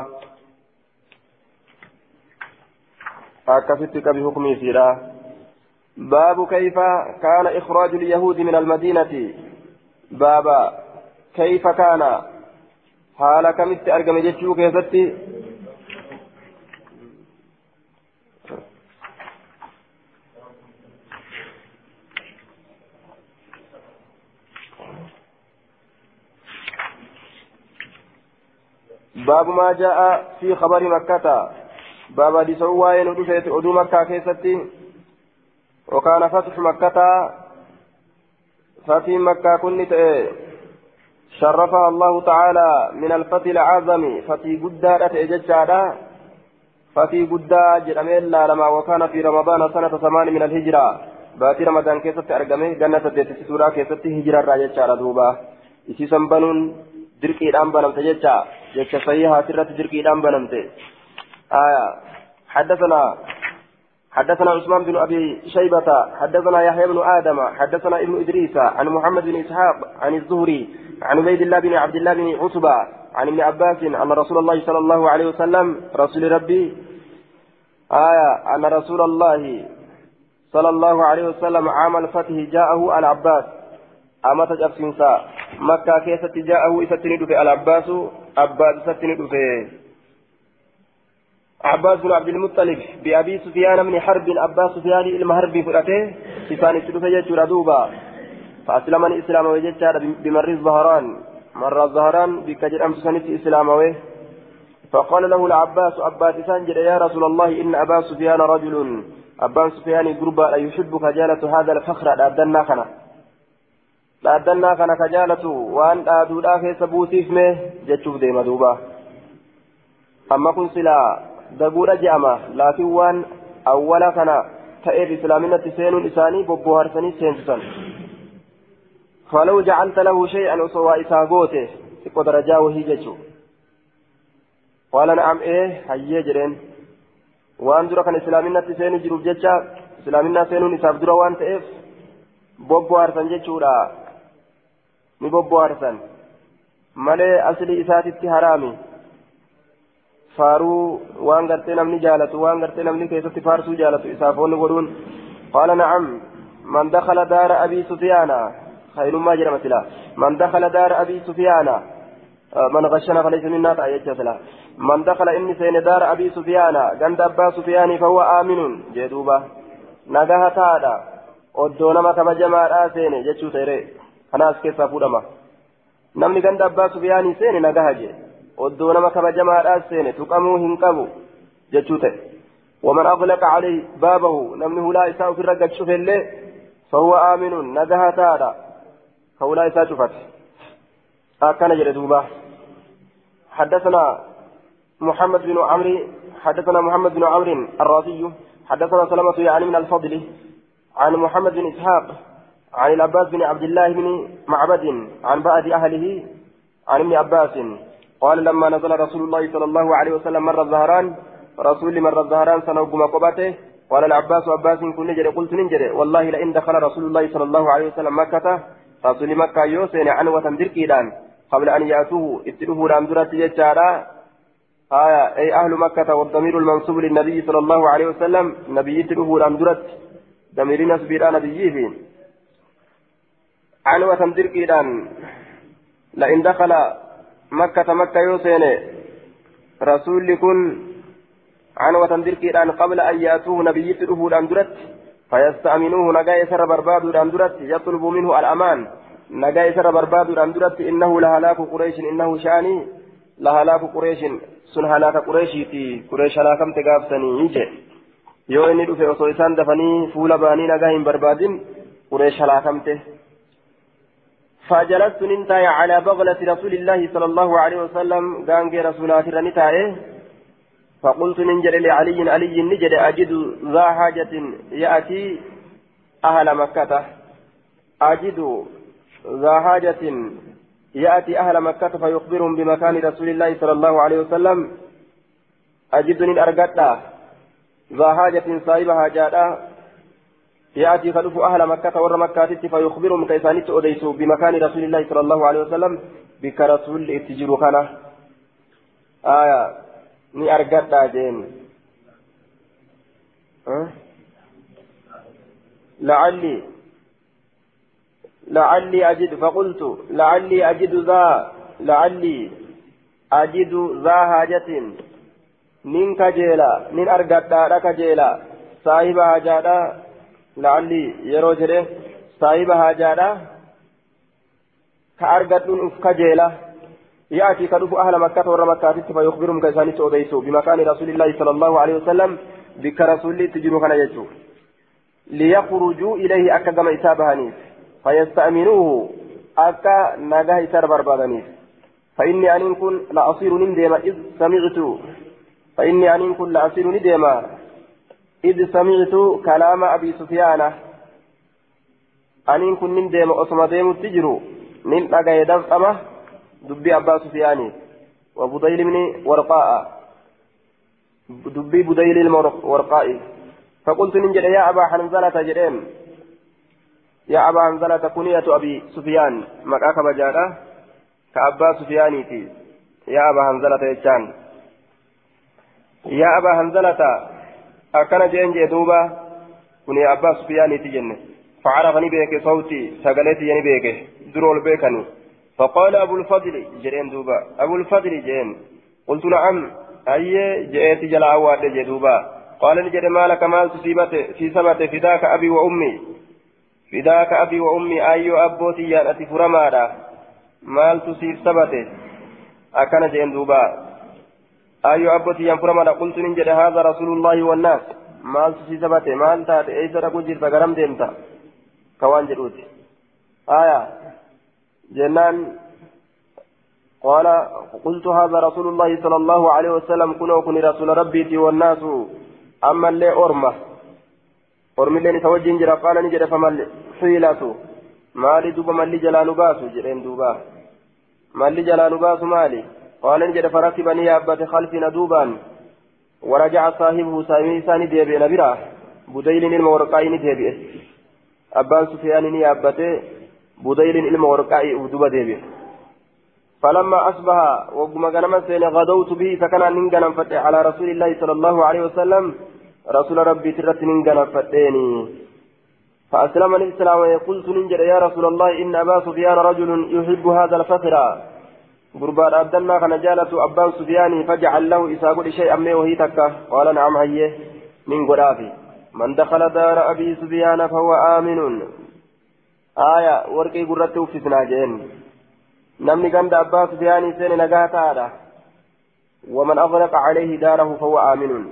akkasitti qabi hukmiisiidha باب كيف كان إخراج اليهود من المدينة بابا كيف كان حال كمت أرقم جتشو كيستي باب ما جاء في خبر مكة. باب دي سواين ودفت أدو مكة كيستي وكان فتح مكة. فتح مكة كنت شرفها الله تعالى من الفتح العظم. فتح قدارة إججادا فتح قدار جرميل لما وكان في رمضان سنة ثمان من الهجرة. باتي رمضان كيست أرقمي جنة تدت سورة كيست هجرة راجة شارة دوبا إسي سنبنون دركي الآن بنمت ججا ججا صيحة ترت دركي الآن بنمت آية حدثنا حدثنا عثمان بن ابي شيبه حدثنا يحيى بن آدم حدثنا ابن ادريس عن محمد بن اسحاق عن الزهري عن عبيد الله بن عبد الله بن عتبه عن ابن عباس ان رسول الله صلى الله عليه وسلم رسول ربي آية أن رسول الله صلى الله عليه وسلم عام الفتح جاءه العباس أما تجفنسا مكة كيست جاءه إستني دفع العباس عباس إستني دفع عباس بن عبد المطلب بأبي سفيان من حرب عباس سفيان المهرب فرأته سفان السلوك يجور دوبا فأسلم الإسلام وجدت بمر الظهران مر الظهران بكجر أمس سنة إسلام فقال له العباس عباس سانجد يا رسول الله إن أبا سفيان رجل أبا سفيان قربا يحبك جالة هذا الفخر لأدنا خنا لأدنا خنا كجالة وأن أدودا في سبوتيف مه جتشوف ديما دوبا أما كن سلا دقورة جامة لكن وان أولا كان تأير إسلامنا سين إساني ببو هرسني سين فلو جعلت له شيئا أسوى إساقوته تقدر درجاه هيجتشو قال نعم إيه هيا جرين وان درا كان إسلامنا سين جروب جتشا إسلامنا سين إساف درا وان تأف ببو هرسن جتشورا ni bobbo harsan malee asli isaatitti haraami faaruu waan gartee namni jaalatu waan gartee namni keessatti faarsuu jaalatu isaaf wanni godhuun qaala nacam man dakala daara abii sufyaana خيرما جرى مثلا من دخل دار أبي سفيان من غشنا فليس منا تأيج مثلا من دخل إني سين دار أبي سفيان عند أبا سفيان فهو آمن جدوبا نجاها تادا oddoo nama kabajamaadhaa seene jechuu ta'e kanaas keessaa fuudhama. Namni ganda abbaa sufiyaanii seene nagaha jee. Oddoo nama kabajamaadhaa seene tuqamuu hin qabu jechuu ta'e. ومن أغلق عليه بابه نمنه لا إساء في الرقة شوف اللي فهو آمن نجاها تادا فولا إساء شفت أكان جلدوبة حدثنا محمد بن عمرو حدثنا محمد بن عمرو الرازي حدثنا سلمة يعني من الفضل عن محمد بن إسحاق عن العباس بن عبد الله بن معبد عن بعد أهله عن ابن عباس. قال لما نزل رسول الله صلى الله عليه وسلم مر الزهران رسول مر الزهران سنوكما قبته قال العباس عباس كن نجري. قلت نجري. والله لئن دخل رسول الله صلى الله عليه وسلم مكة رسول مكة يوسين عنوة دركيدان قبل أن يأتوه ابتلوه رامدرة يجارا آية أي أهل مكة والضمير المنصوب للنبي صلى الله عليه وسلم نبي ابتلوه رامدرة ضمير نسبير نبي فين عنوة دركيدان لئن دخل مكة مكة يوسين رسول كن عنوة دركيدان قبل أن يأتوه نبي ابتلوه رامدرة فيستأمنوه نجاي سر برباد رامدرة يطلب منه الأمان. نجاي سر برباد رامدرة إنه لهلاك قريش إنه شاني لهلاك قريش. هلاك قريشي في قريش هلاكم تقابسني يجي. yoo inni dhufe osoo isaan dafanii fuula baanii nagaa hin barbaadin qureesh halaakamte فجلست ننتهي على بغلة رسول الله صلى الله عليه وسلم. قانجي رسولات رنتاي فقلت ننجر لعلي علي نجر أجد ذا حاجة يأتي أهل مكة. أجد ذا حاجة يأتي أهل مكة فيخبرهم بمكان رسول الله صلى الله عليه وسلم. أجدني أرقدته ذا حاجة صاحب حاجات يأتي خلف أهل مكة ور مكة فيخبرهم كيسانيت أديسوا بمكان رسول الله صلى الله عليه وسلم. بك رسول اتجروا كان آية ni argadhaa jeen لعلي لعلي أجد فقلت لعلي أجد ذا لعلي أجد ذا حاجة. nin kajeela nin argadhaadha kajeela saahiba haajaadha la'alli yeroo jedhe saahiba haajaadha ka argadhuun uf kajeela يأتي كدف أهل مكة ور مكة فيخبرهم كيساني توديسو بمكان رسول الله صلى الله عليه وسلم بك رسول تجروا كان يجو ليخرجوا إليه أكا كما إسابهانيف فيستأمنوه أكا نجاه إسار بربادانيف فإني أن كن لأصير نندم إذ سمعت فإني أن كل أسير نديما إذ سمعت كلام أبي سفيان. أن كن نديما أسمى ديم التجر من أجا دفأمة دبي أبا سفيان. وبديل من ورقاء. دبي بديل الورقاء فقلت ننجد يا أبا حنزلة جرين يا أبا حنزلة كنية أبي سفيان. مكاك بجارة كأبا سفيانيتي يا أبا حنزلة يا أبا هنزلة أكن جين جدوبا كني أبا سفيان تجنة فعرفني بيك صوتي سقلتي يعني بيك درول بيكني فقال أبو الفضل جرين دوبا أبو الفضل جين قلت نعم أي جئت جلا واد جدوبا قال نجد مالك مال تصيبت في سبت فداك أبي وأمي فداك أبي وأمي أي أبوتي يا أتي فرمادا مال تصيب سبت أكن جين دوبا أي أبوتي يا فرمادا قلت؟ نجد هذا رسول الله والناس. مال تصيب سبت مال تات أيسا تقول جرت غرم ديمتا كوان جروتي آية. جنان. قال قلت هذا رسول الله صلى الله عليه وسلم كن وكن رسول ربي والناس. أما اللي أرمى. أرمى اللي نتوجه جرى قال نجرى فما حيلة مالي دوبا مالي جلان باسو جرين دوبا. مالي جلان باسو مالي. قال نجرى فركبني يا أبت خلفنا دوبا ورجع صاحبه سامي ساني ديبي نبرا بديل المورقين ديبي. أبان سفيان يا أبت بديل المورقين دوبا ديبي. فلما أصبح وقم غنم سين غدوت به فكان ننغنم فتح على رسول الله صلى الله عليه وسلم رسول ربي ترت ننغنم فتيني فأسلم الإسلام وقلت ننجر يا رسول الله إن أبا سفيان رجل يحب هذا الفخر. قربان أبدلنا خنجالة أبان سفيان فجعل له إساقل شيئا ما وهي تكا قال نعم هيه من قرافي من دخل دار أبي سفيان فهو آمن آية ورقي قرته في سناجين namni ganda abbaa sufyaanii seene nagaa ta'aadha waman aghlaqa calayhi daarahu fahuwa aaminun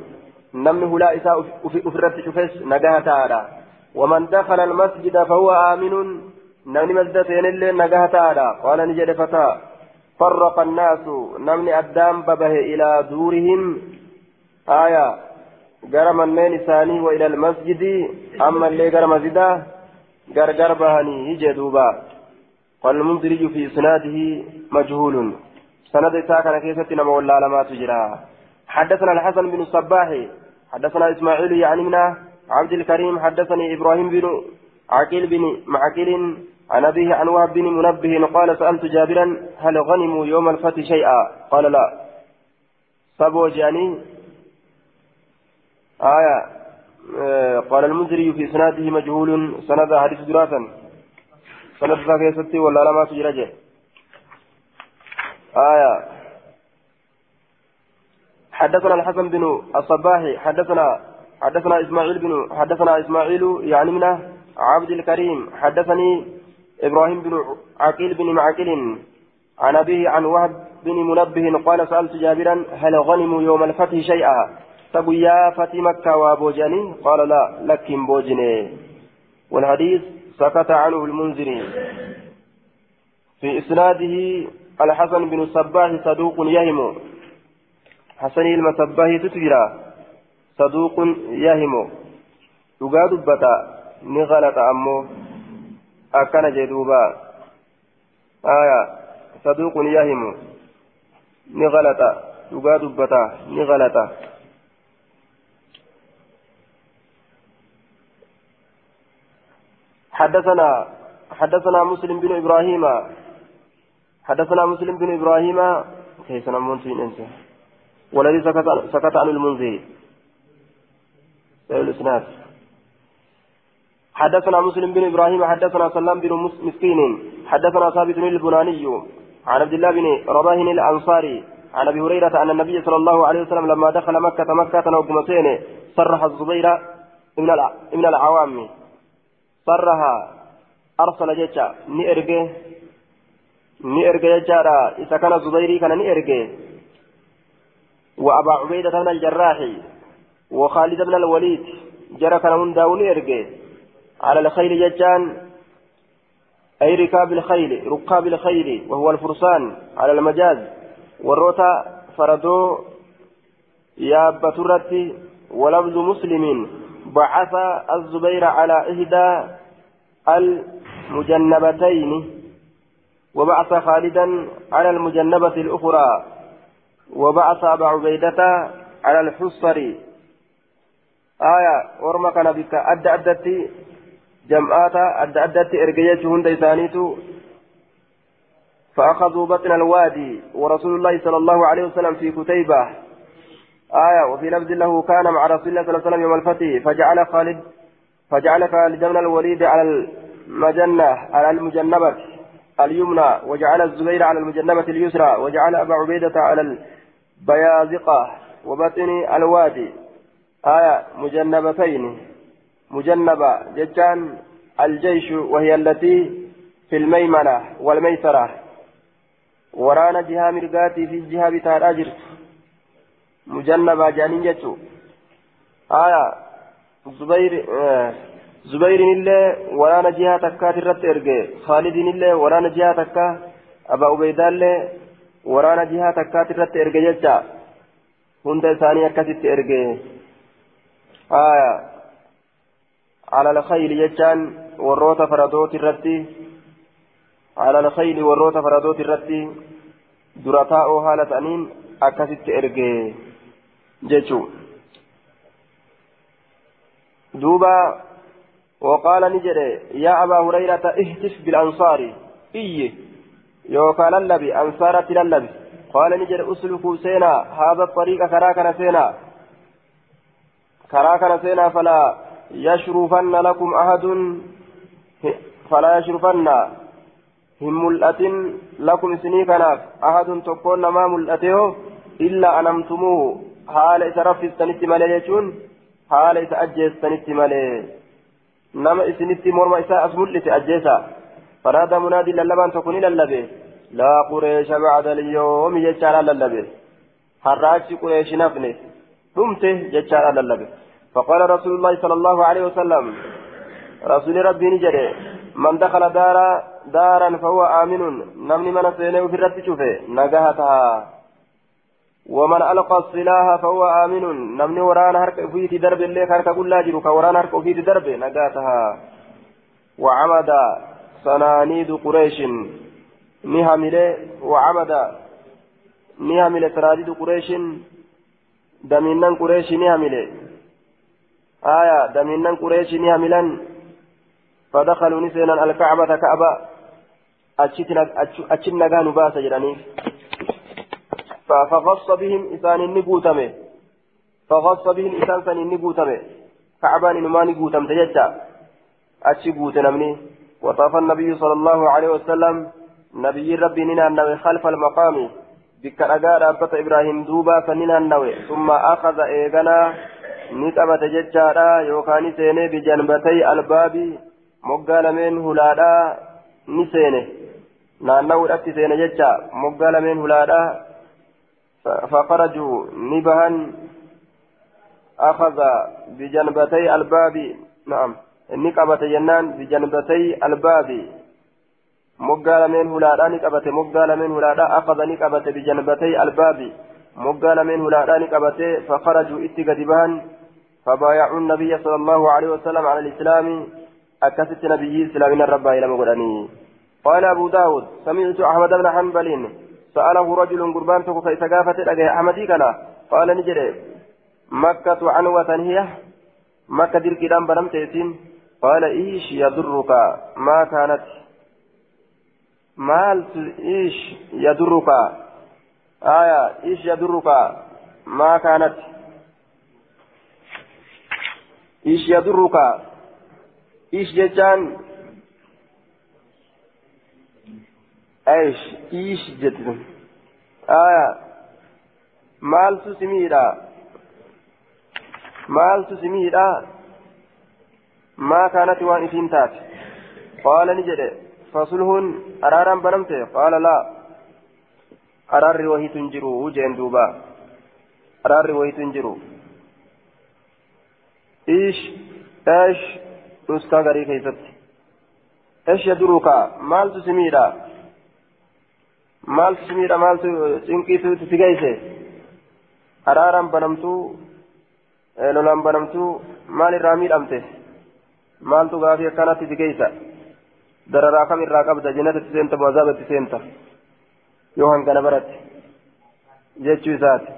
namni hulaa isaa ufirratti cufes nagaa ta'aadha waman dakhala almasjida fahuwa aaminun namni masjida seenillee nagaa ta'aadha qaala ni jedhe fataa فرق الناس. نمني أدام ببه إلى دورهم. آية. قرم النين ثاني وإلى المسجد. أما اللي قرم زدا قرقر بهني يجدوبا قال المنذري في إسناده مجهول. سند ساكن كيسة نما ولا لما تجرى. حدثنا الحسن بن الصباح حدثنا إسماعيل يعني من عبد الكريم حدثني إبراهيم بن عقيل بن معقيل عن أبيه عن وهب بن منبه قال سألت جابرا هل غنموا يوم الفتح شيئا؟ قال لا. سبو جاني. آية آه قال المنذري في إسناده مجهول سند حديث دراسا. سند كيستي ولا لما تجرجه آية حدثنا الحسن بن الصباح حدثنا حدثنا إسماعيل بن حدثنا إسماعيل يعني من عبد الكريم حدثني إبراهيم بن عقيل بن معقل عن أبيه عن وهب بن منبه قال سألت جابرا هل غنموا يوم الفتح شيئا؟ تقول يا فتي مكة وابوجاني قال لا لكن بوجني. والحديث سكت عنه المنذري. في إسناده الحسن بن الصباح صدوق يهم حسن المصباح تتبرا صدوق يهم يقاد بتا نغلط أمو أكن جدوبا آية صدوق يهم نغلط يقاد بتا نغلط حدثنا حدثنا مسلم بن إبراهيم. حدثنا مسلم بن إبراهيم. كيف نمون أنت؟ والذي سكت سكت عن المنذر. الإسناد. حدثنا مسلم بن إبراهيم حدثنا سلام بن مسكين حدثنا ثابت البناني عن عبد الله بن رباه الأنصاري عن أبي هريرة أن النبي صلى الله عليه وسلم لما دخل مكة مكة نوكمتين صرح الزبير من العوام. صرها أرسل جيتشا ني إرجع ني جيتشا إذا كان زبيري كان ني إرجع. وأبا عبيدة بن الجراح وخالد بن الوليد جرى كان من داون إرجع. على الخيل جيتشان أي ركاب الخيل ركاب الخيل وهو الفرسان على المجاز. والروتا فردو يا بترتي ولفظ مسلم بعث الزبير على إحدى المجنبتين وبعث خالدا على المجنبة الأخرى وبعث أبا عبيدة على الحصر. آية ورما كان بك أدى أدتي. جمعات أدى أدتي إرقيته هند إسانيتو فأخذوا بطن الوادي ورسول الله صلى الله عليه وسلم في كتيبة آية وفي لفظ له كان مع رسول الله صلى الله عليه وسلم يوم الفتح فجعل خالد فجعل خالد بن الوليد على المجنة على المجنبة اليمنى وجعل الزبير على المجنبة اليسرى وجعل أبا عبيدة على البيازقة وبطن الوادي آية مجنبتين مجنبة جتان الجيش وهي التي في الميمنة والميسرة. ورانا جهة مرقاتي في الجهة بتاع الأجر مجنبة جانين جتو. آية زبير آه زبير إلا ورانا جهة تكات الرت إرجع خالد إلا ورانا جهة تكا. أبا عبيدة إلا ورانا جهة تكات الرت إرجع جتا. هند ثانية كتت إرجع آية على الخيل جتان وروت فردوت الرتي. على الخيل وروت فردوت الرتي. درتاء حالة أنين أكست إرجع جتو دوبا وقال نجري يا أبا هريرة اهتف بالأنصار. إيه. يوكا للبي أنصارة للبي قال نجري أسلكوا سينا. هذا الطريق كراكنا سينا. كراكنا سينا فلا يشرفن لكم أحد. فلا يشرفن. هم ملأة لكم سنيكنا أحد تكون ما ملأته إلا أنمتموه. حال إسرف استنت مالي يجون حال إسأجي استنت مالي. نما إسنت مرمى إساء أسملت أجيسا. فنادى منادي للبان تكون للبي. لا قريش بعد اليوم يجعل للبي. حراج قريش نفني. رمته يجعل للبي. فقال رسول الله صلى الله عليه وسلم رسول ربي نجري من دخل دارا دارا فهو آمن نمني من سينه في الرد شوفه ومن ألقى السلاح فهو آمن نمني ورانا هرك فيت درب اللي هرك كل لاجر كورانا هرك فيت درب نجاتها وعمد سنانيد قريش نهمل وعمد نهمل سنانيد قريش دمينان قريش نهمل آية دمينان قريش نهملا فدخلوا نسينا الكعبة كعبة أتشتنا كانوا باسا جراني فغص بهم إسان النبوتمه فغص بهم إسان سن النبوتمه كعبان إنما نبوتم تجتا أتشي بوتنمني وطاف النبي صلى الله عليه وسلم. نبي ربي ننا خلف المقام. بك أجار أبت إبراهيم دوبا فننا النوي ثم أخذ إيغنا. نتبت ججارا يوكاني سيني بجنبتي الباب مقالمين هلادا نسيني naanna'uu dhatti seena jecha moggaa lameen hulaadha فخرجوا نبها أخذ بجنبتي الباب نعم نقبة جنان بجنبتي الباب moggaa lameen hulaadhaa ni qabate moggaa lameen hulaadhaa akhadha ni qabate bijanbatay albaabi moggaa lameen hulaadhaa ni فبايعوا النبي صلى الله عليه وسلم على الإسلام. أكست نبي إسلامنا الرب إلى مغراني قال أبو داود سمعت أحمد بن حنبل سأله رجل قربان تكو فإتقافت الأجه أحمدي كلا؟ قال نجري. مكة عنوة هي؟ مكة دير كدام بنم تيسين قال إيش يضرك ما كانت. مال إيش يضرك آية إيش يضرك ما كانت. إيش يضرك إيش جتان إيش إيش جتن آية مال تسميدا مال تسميدا ما كانت وان تات قال نجد فصلهن أرارا بنمته قال لا أرار وهي تنجرو جين دوبا أرار وهي تنجرو إيش إيش نسكا غري كيست إيش يدرك مال maaltu simiidha maaltu cinqiitu itti geeyse araaraan banamtuu lolaan banamtuu maal irraa miidhamte maaltu gaafii akkanatti itti geeysa dararaa kam irraa qabda jannatatti seenta boazaabatti seenta yoo hangana baratte jechuu isaati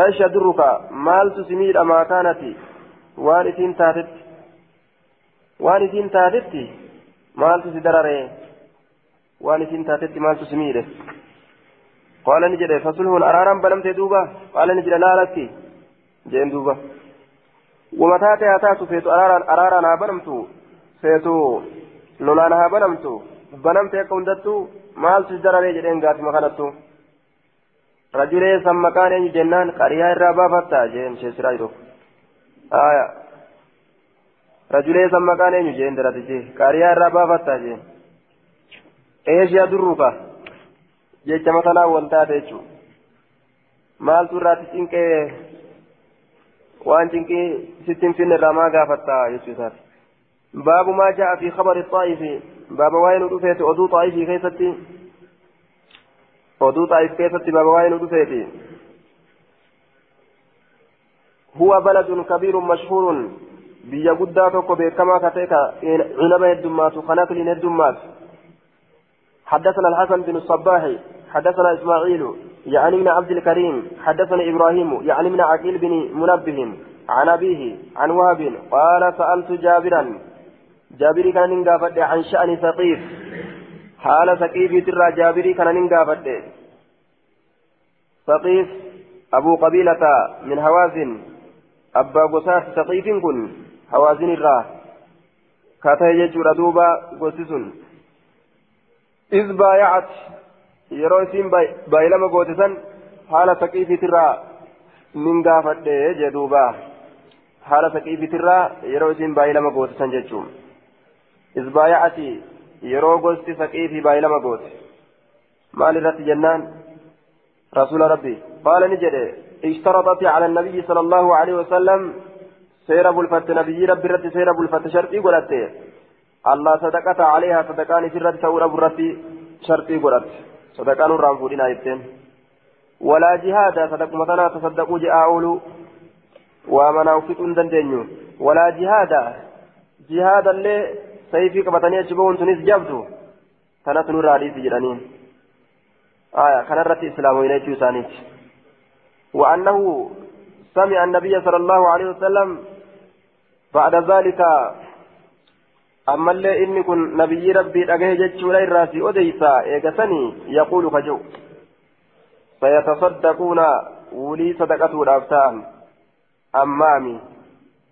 إيش يدرك مالت سميد ما كانت وان تاتت وان تاتت isin taatetti maaltu si miidhe qaala ni jedhe fasulhuun araaraan banamte duuba qaala ni jedhe laalakki jeen duuba ومتى تاتاتو فيتو أرارا أرارا نابنمتو فيتو لولانا هابنمتو بنمت يكون دتو مال سجدنا لي جدين قاتي مخانتو رجلي سمكان ين جنان قريا الرابا فتا جين شسرا يروف آية رجلي سمكان ين جين دراتي قريا الرابا فتا جين إيش يدرك jecha masalaa wal taate jechuudha maaltu irraatti cinqee waan cinqii sittiin finne irraa maa gaafatta jechuusaati baabu maa ja'a fi khabari xaa'ifi baaba waa'ee nu dhufeeti oduu xaa'ifii keessatti oduu xaa'if keessatti baaba waa'ee nu dhufeeti. هو بلد كبير مشهور بيا قدا توكو بكما كتيك عنب الدمات وخناكل الدمات حدثنا الحسن بن الصباح حدثنا إسماعيل يعني من عبد الكريم حدثنا إبراهيم يعني من عقيل بن منبه عن أبيه عن وهب قال سألت جابرا جابري كان عن شأن ثقيف حال ثقيف ترى جابري كان ننقافد ثقيف أبو قبيلة من هوازن أبا قساس ثقيف كن هوازن الراه كاتا يجور دوبا قسسن إذ بايعت yeroo isiin baay'ilama goote san haala saqiifiitirraa nin gaafadhe jedhuuba haala saqiifiitirraa yeroo isiin baay'ilama goote san jechuun isbaaya'ati yeroo gosti saqiifii baay'ilama goote. Maal irratti jennaan? Rasuula rabbi qaala ni jedhe. اشترطت على النبي صلى الله عليه وسلم سير بلفت نبي ربي رت سير بلفت شرطي قلت الله صدقت عليها صدقان سرت تورا برت شرطي قلت صدقان الرام فودينا يبتين ولا جهاد صدق مثلا تصدقوا جاء أولو ومن أوفيت دندنيو ولا جهاد جهاد اللي أجبون تنس جبدو كانت نور علي في جرانين آية كان رت إسلام وينيتي ثانيت وأنه سمع النبي صلى الله عليه وسلم بعد ذلك أما اللي إني كن نبي ربي أجه جتشولا الراسي أديسا إيقسني يقول خجو. فيتصدقون ولي صدقة الأفتان. أمامي.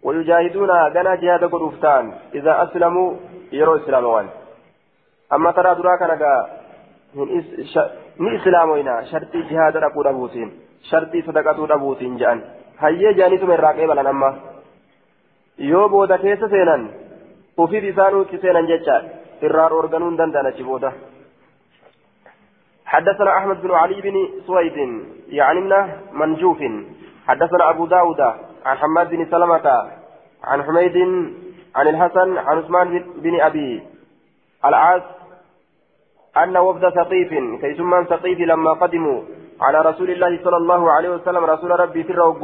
ويجاهدون غنا جهاد قرفتان إذا أسلموا يروا إسلاموان أما ترى دراك نجا ni islaamoyna shartii jihaada dhaquu dhabuutiin shartii sadaqatuu dhabuutiin jedhan hayyee jaaniituma irraa qeebalan amma yoo booda keessa seenan ufiif isaan utti seenan jecha irraa dhoorganuu hin danda'an achi booda حدثنا أحمد بن علي بن سويد يعني من منجوف حدثنا أبو داود عن حماد بن سلمة عن حميد عن الحسن عن عثمان بن أبي العاص أن وفد ثقيف كيسمان ثقيف لما قدموا على رسول الله صلى الله عليه وسلم رسول ربي في الروق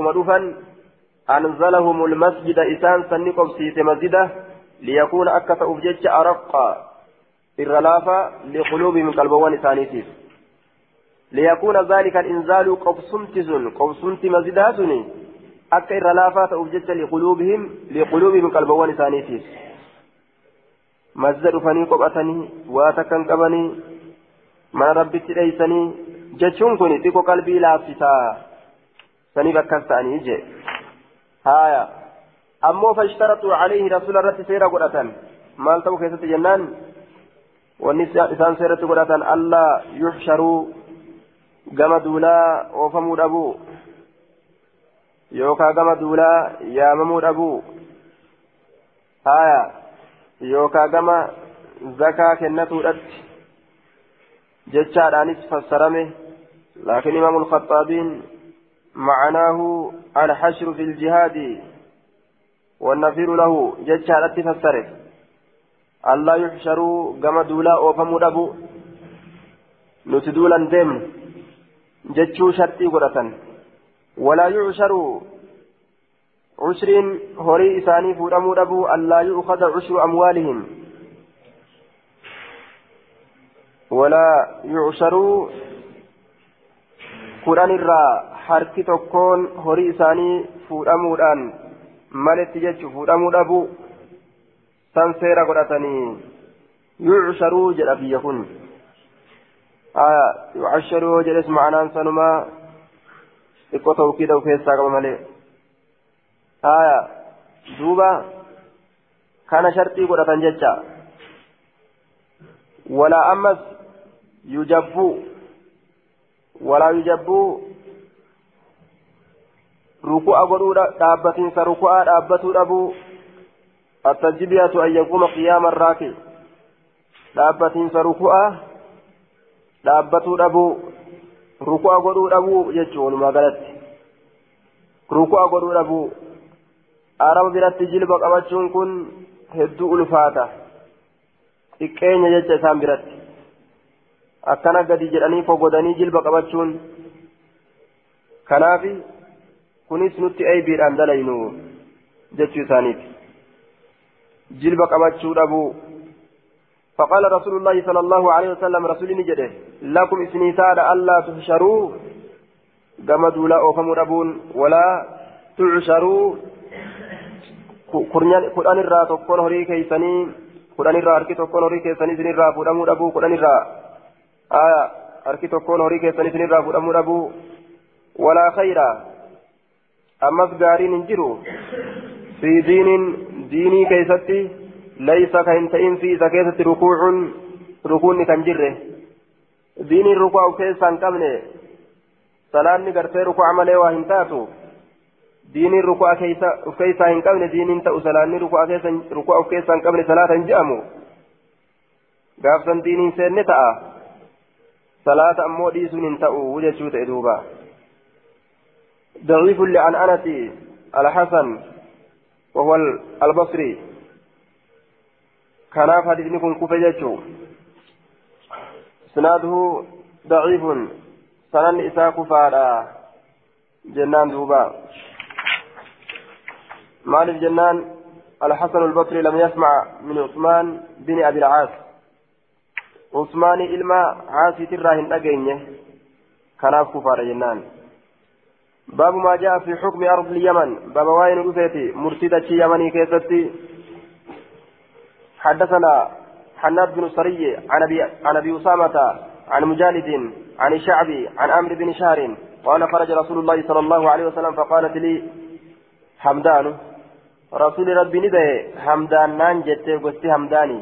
أنزلهم المسجد إسان سنقب سيت مسجده ليكون أكث أبجج أرق الرلافة لقلوبهم قلبوان ثانيتيف ليكون ذلك الإنزال قبسمتزن قبسمت مزداتني أكا الرلافة أبجج لقلوبهم لقلوبهم قلبوان ثانيتيف مسجد فني قبأتني واتكن قبني من ربي تليسني جتشون كوني تيكو قلبي لافتا سني بكستاني جي هايا أمو فاشترطوا عليه رسول الله سيرا قرأتان مال تو كيسة جنان والنساء إسان سيرة قرأتان ألا يحشروا gama duulaa oofamuu dhabuu. Yookaa gama duulaa yaamamuu dhabuu haya yookaa gama zakaa kennatuudhatti jechaadhaanis fassarame laakiin imaamu lkhaxaabiin معناه الحشر في الجهاد والنفير له جتشارت فسره ألا يحشروا كما دولا أوفموا أبو نتدولا دم جتشو شرطي قرة ولا يعشروا عشر هوري إساني فورموا أبو ألا يؤخذ عشر أموالهم ولا يعشروا قرآن الرّا tokkoon horii isaanii fuudhamuudhaan malitti jechu fuudhamuu dhabuu san seera godhatanii yucsharuu jedha biyya kun yucasharuu jedhes ma'anaan sanumaa xiqqoo tawkiida of keessaa qaba malee. Haya دوبا كان شرطي قرة ججا ولا أمس يجب ولا يجب ركوع قدو دابتين سركوع دابتو دابو التجبية أن يقوم قيام الراكع دابتين سركوع دابتو دابو قدو دابو يجون ما قالت ركوع قدو دابو araba biratti jilba qabachuun kun hedduu ulfaata xiqqeenya jecha isaan biratti akkana gadi jedhanii fogodanii jilba qabachuun kanaafi kunis nutti aybiidhaan dalaynu jechuu isaaniiti jilba qabachuu dhabuu فقال رسول الله صلى الله عليه وسلم رسول نجده لكم اسمي ساد ألا تحشروا جمدوا لا أوفموا أبون ولا تعشروا kudhan irraa tokkoon horii keeysanii kudhan irraa harki tokkoon horii keessanii isinirraa fuudhamuu dhabuu kudhan irraa aya harki tokkoon horii keessanii isinirraa fuudhamuu dhabuu walaa khayra ammas gaariin hin jiru fi diinin diinii keessatti laysa rukuu of keessaa hin qabne salaanni gartee rukuu malee waa hin taatu diiniin ruku'a keessa of keessaa hin qabne diiniin ta'u salaanni ruku'a keessa ruku'a of keessaa hin qabne salaata hin jedhamu gaafsan diiniin seenne ta'a salaata ammoo dhiisuun hin ta'u jechuu ta'e duuba ضعيف لعنعنة الحسن وهو البصري كان حديث كن كفجته سناده ضعيف سنن إساء كفارا جنان دوبا مالك جنان الحسن البصري لم يسمع من عثمان بن أبي العاص عثمان إلما عاصي تراهن أجينه كان كفار جنان باب ما جاء في حكم أرض اليمن باب واين رفيتي مرتدة يمني كيستي حدثنا حناد بن سري عن أبي عن أبي أسامة عن مجالد عن الشعبي عن عمرو بن شهر قال خرج رسول الله صلى الله عليه وسلم فقالت لي حمدان رسول ربي ندى حمدان نان جت قلت حمداني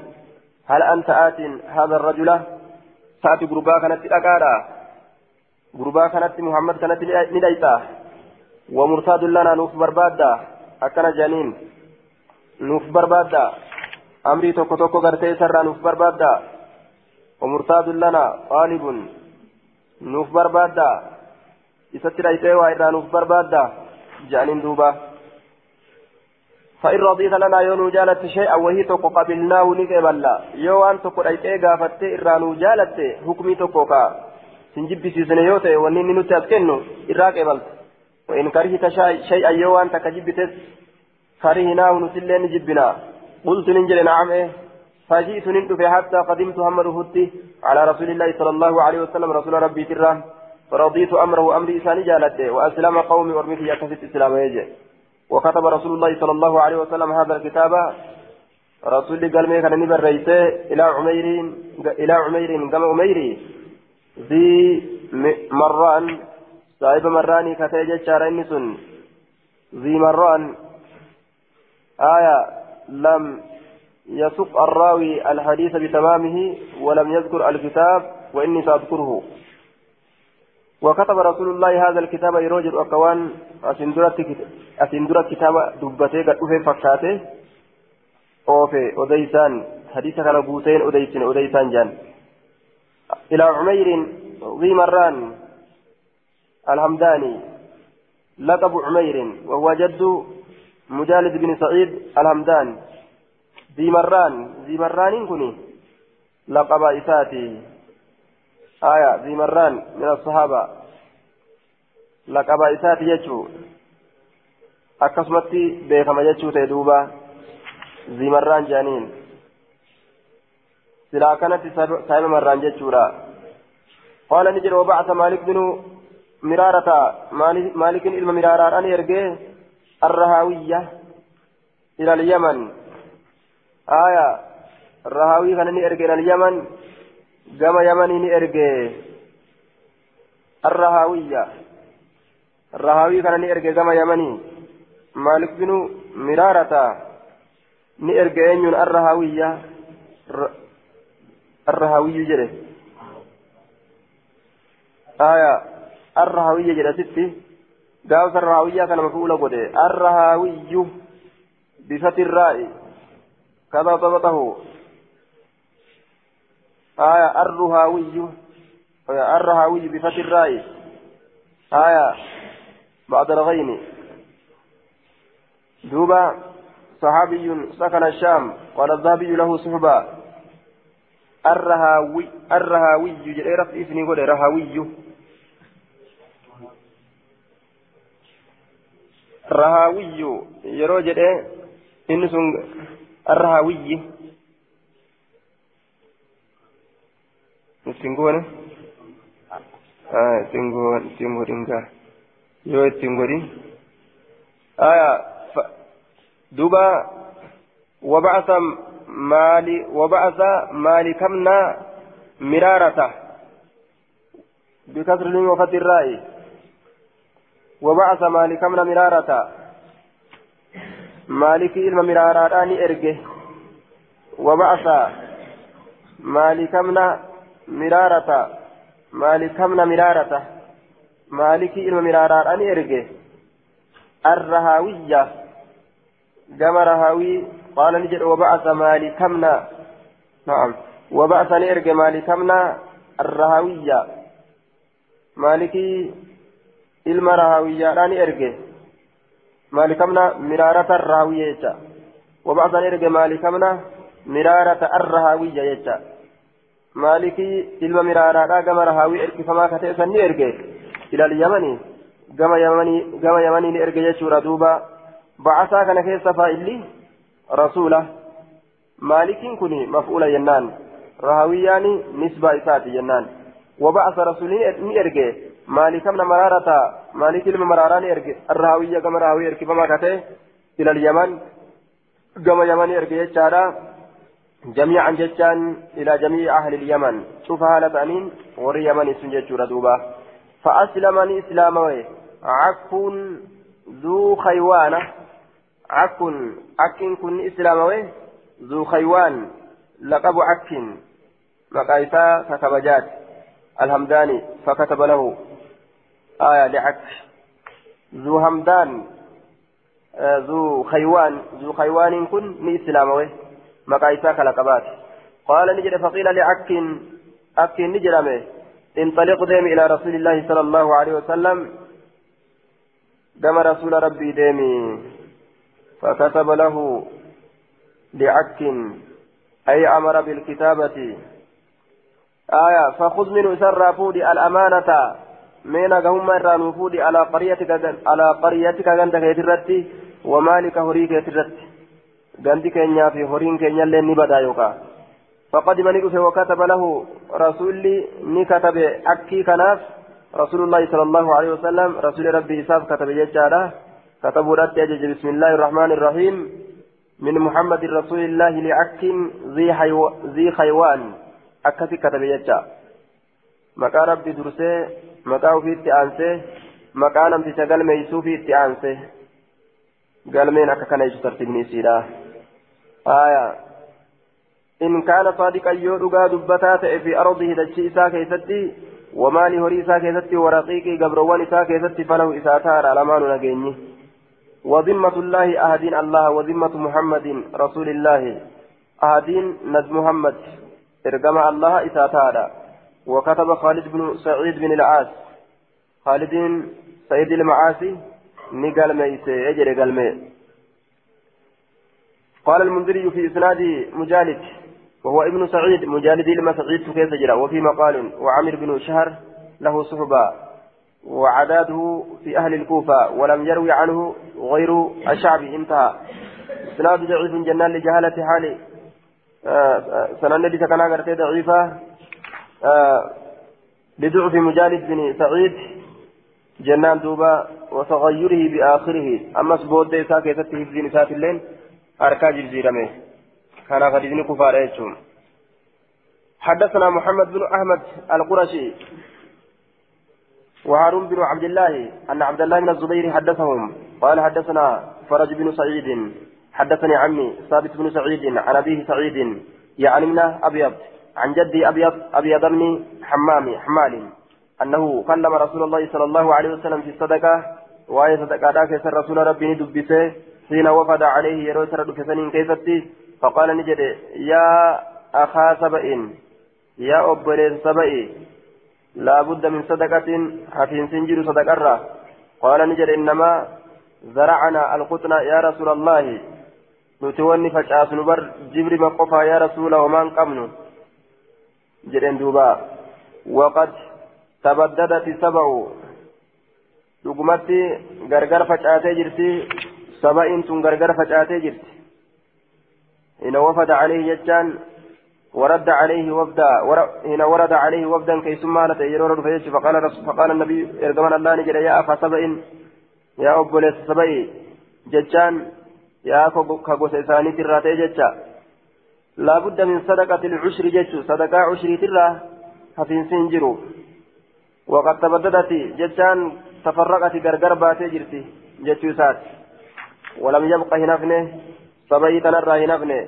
هل أنت آت هذا الرجل؟ تأتي قربا كانت الأقارة قربا كانت محمد كانت نديتا. ومرتاد لنا نوف بربادا. أكنا جانين نوف بربادا. أمري توكو توكو غرتي سرا نوف بربادا. ومرتاد لنا طالب نوف بربادا. إسترى إتوا إرى نوف بربادا. جانين دوبا. فإن رضيت لنا يونو جالت شيئا وهي توكو قبلناه نكبلا يو أن توكو أيتي غافت إرانو جالت حكمي توكو كا. سنجب سيسن يوتي ونين نوتي أتكنو إراك إبلت وإن كرهت شيئا يو أن تكجبتس كرهناه نسلين جبنا قلت ننجل نعم إيه. فجئت نندف حتى قدمت محمد هدي على رسول الله صلى الله عليه وسلم رسول ربي ترى. فرضيت أمره أمري إساني جالته وأسلم قومي ورميت يكفت إسلام يجي وكتب رسول الله صلى الله عليه وسلم هذا الكتاب. رسول قال ميك أنا نبر إلى عمير إلى عمير كما عميري ذي مران صاحب مراني كتاج شارين سن. ذي مران. آية. لم يسق الراوي الحديث بتمامه ولم يذكر الكتاب وإني سأذكره. وكتب رسول الله هذا الكتاب يروج أكوان أسندرة كتاب دبته قد أفه فكاته. أوفي أديسان حديث كان بوتين أديسان أديسان جان. إلى عمير ذي مران الحمداني لقب عمير وهو جد مجالد بن سعيد الحمدان ذي مران ذي مران كني لقب إساتي آية ذي مران من الصحابة لقب إساتي يجو akkasumatti beekama jechuu ta'e duuba zimarraan jaaniin silaa kanatti saahiba marraan jechuudha qaala ni jedha wabacasa maalik binu miraarata maalikin ilma miraaraadhaan ergee aya rahaawii kana ni erge ila alyaman gama yamanii ni erge arrahaawiyya rahaawii kana ni erge gama yamanii مالك بن مرارة نئرجين الرهاوية الرهاوي جري آية الرهاوية جري ستي قاوس الرهاوية كان مفعول قده الرهاوي بفتح الراء. كما ضبطه. آية الرهاوي. الرهاوي بفتح الراء. آية بعد الغين. دوبا صحابي سكن الشام قال الذهبي له صحبة. الرهاوي الرهاوي جري رفع اسمي رهاوي رهاوي يرو جري إن الرهاوي ittiin goone ittiin godhinka yoo ittiin godhin. Duuba وبعث مالي وبعث مالي كمنا مرارة بكسر الميم وفتح الراء وبعث مالي كمنا مرارة مالك إلما مرارة إرجه وبعث مالي كمنا miraarata maalikamna miraarata maalikii ilma miraaraadhaan erge arrahaawiyya gama rahaawii qaala ni jedhe wabacasa maalikamna naam wabacasa ni erge maalikamna arrahaawiyya maalikii ilma rahaawiyyaadhaan erge maalikamna miraarata arrahaawiyya jecha wabacasa ni erge maalikamna miraarata arrahaawiyya jecha maalikii ilma miraaraadhaa gama rahaawii erkifamaa ka ta'e san ni erge ilal yamanii gama yamanii gama yamanii ni erge jechuudha duuba bacasaa kana keessa faa'illi rasuula maalikiin kun maf'uula jennaan rahawiyyaani nisbaa isaati jennaan وبعث رسولين ني ارجع مالك من مرارة مالك المرارة ني ارجع الراوية كما راوي ارجع فما كته إلى اليمن كما يمن ارجع جارا جميعا جتان إلى جميع أهل اليمن شوف هالة أنين وري يمن سنجد دوبا فأسلمني إسلامه عك ذو خيوانة عك عك كن إسلامه ذو خيوان لقب عك مقايسا كتبجات الهمداني فكتب له آية لعك ذو همدان آه ذو خيوان ذو خيوان كن إسلامه مقايسا كالقبات قال نجد فقيل لعك أك نجرمه انطلق ديم إلى رسول الله صلى الله عليه وسلم. دم رسول ربي ديمي. فكتب له لعك أي أمر بالكتابة. آية فخذ منه سر فودي الأمانة. من قوم مرة فودي على قريتك على قريتك عندك يترتي ومالك هريك يترتي gandi keenyaa fi horiin keenyallee ni badaa yookaan faqadima ni dhufe wakataba lahu rasuulli ni katabe akkii kanaaf rasuulullahi sallallahu alaihi wasallam rasuuli rabbii isaaf katabe jechaadha katabuudhaatti ajaje bismillahi irrahmaani irrahiim min muhammadin rasuulillahi li'akkin zii haywaan akkasi katabe jecha maqaa rabbi dursee maqaa ofiitti aansee maqaa namticha galmeeysuufi itti aansee. Galmeen akka kana ibsu tartiibni isiidha آية إن كان صادقا يودغا دبتا في أرضه دشي إسا كيستي ومال هري إسا كيستي ورقيقي قبروان إسا كيستي فله إساتار على ما نجيني وذمة الله أهدين الله وذمة محمد رسول الله أهدين ند محمد إرقم الله إساتار وكتب خالد بن سعيد بن العاص. خالد سيد المعاصي نقال ميسي أجري قال ميسي قال المنذري في إسناد مجالد وهو ابن سعيد مجالد لما سعيد كيف جرى وفي مقال وعمر بن شهر له صحبة وعداده في أهل الكوفة ولم يروي عنه غير الشعبي انتهى. إسناد ضعيف جنان لجهالة حاله آه سنن الذي كان غرتي ضعيفة. آه لضعف مجالد بن سعيد جنان دوبا وتغيره بآخره. أما سبود ديسا كيف تهزين سات الليل أركا جرجيرمه كان غديزني كفار يجون حدثنا محمد بن أحمد القرشي وهارون بن عبد الله أن عبد الله بن الزبير حدثهم. قال حدثنا فرج بن سعيد حدثني عمي ثابت بن سعيد عن أبيه سعيد يعني من أبيض عن جدي أبيض أبيض بن حمام حمال أنه كلم رسول الله صلى الله عليه وسلم في الصدقة وآية صدقة ذاك رسول ربي دبسه حين وفد عليه يروي سرد كسنين كيفتي فقال نجد يا أخا سبئ يا أبرير سبئ لا بد من صدقة حفين سنجر صدقة قال نجد إنما زرعنا القطن يا رسول الله. نتوني فجأة نبر جبر مقفى يا رسول وما انقمن جدن دوبا وقد تبددت سبع dhugumatti gargar facaatee jirti. Saba'iin tun gargar facaatee jirti. Hina wafada alayhi jechaan ورد عليه وفدا ور... هنا ورد عليه وفدا كي ثم هلت يرور فيش فقال رسول فقال النبي ارجمان الله نجد يا أخا سبئ يا أبو ليس سبئ جتان يا كغوس إساني تراتي جتا لا بد من صدقة العشر جتو صدقة عشر ترى حفين سنجرو وقد تبددت جتان تفرقت غرغر باتي جرتي جتو سات ولم يبق هنفنه سبئ تنرى هنفنه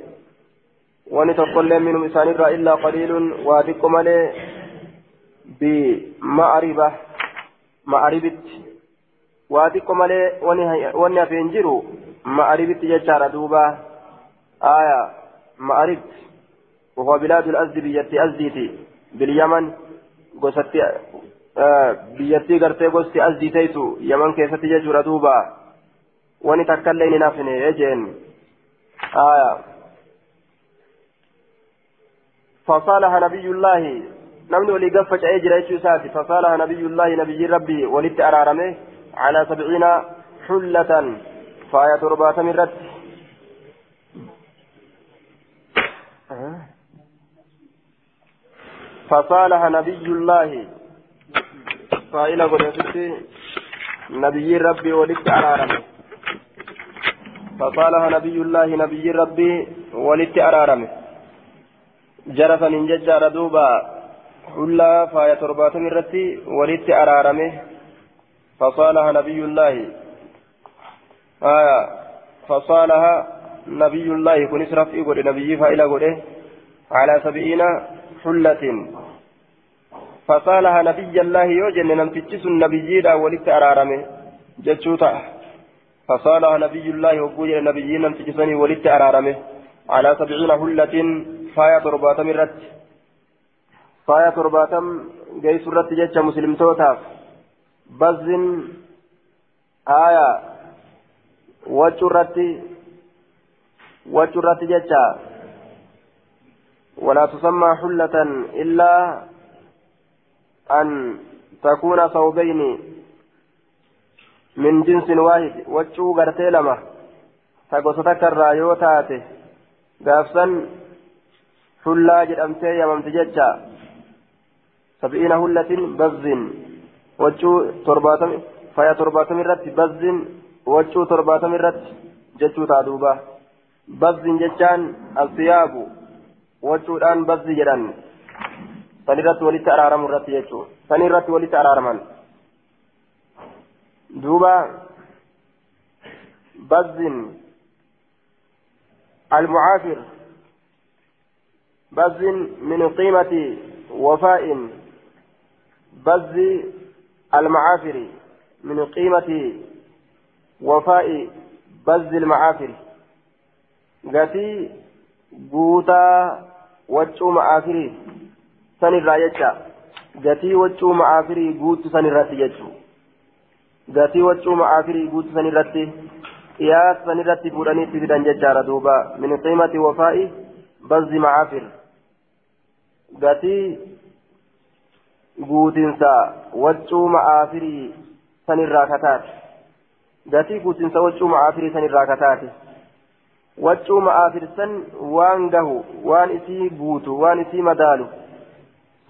wani tokkollee minum isaanirraa illaa qaliilun waa xiqqo malee bima'ariba ma'aribitti waa xiqqo malee wanni hafeen jiru duuba aya ma'aribti وهو بلاد الأزد بيتي أزديتي. باليمن قصتي بيتي قرتي قصتي أزديتيتو. يمن كيفتي ججورة دوبا. وني تكلين نافني. يجين آية. فصالح نبي الله. نمن ولي قفش أجر ساتي. فصالح نبي الله نبي ربي. ولدت أرارمه على سبعين حلة. فآية ربات من رد. فصالح نبي الله. فإلى قلت نبي ربي ولدت أرارمه فصالح نبي الله نبي ربي ولدت أرارمه جرفا من ججار دوبا حلا فاية ترباتم الرتي ولدت أرارمه فصالح نبي الله. آية فصالح نبي الله. كن اسرف إيقود نبي فإلى قوله على سبعين حلة فصالح نبي الله يوجن نمتجس النبي دا ولدت أرارمه. جتشوتا. فصالح نبي الله وقوج النبي نمتجسني ولدت أرارمه. على سبعين حلة فايا ترباتم الرت فايا ترباتم جيس الرت جتش مسلم توتاف. بزن آية. وجه الرت وجه الرت جتش ولا تسمى حلة إلا أن تكون ثوبين من جنس واحد وجه غرتي لما تقصتك gaafsan hullaa jedhamtee yamamte jecha sab'iina hullatin bazzin waccuu torbaatami faya torbaatami irratti bazzin waccuu torbaatami irratti jechuu taa duuba bazzin jechaan asiyaabu waccuudhaan bazzi jedhan san irratti walitti araaramu irratti jechuu san irratti walitti araaraman duuba bazzin المعافر بز من قيمة وفاء بز المعافر من قيمة وفاء بز المعافر قتي قوتا وجو معافري سن الرايجة قتي وجو معافري قوت سن الراتي قتي وجو معافري قوت سن الراتي قياس سنرتي فوراني تفيدان ججارة دوبا من قيمة وفاء بز معافر قتي قوتنسا وجو معافري سنرا كتات قتي قوتنسا وجو معافري سنرا كتات وجو معافر سن وان قهو وان اسي قوتو وان اسي مدالو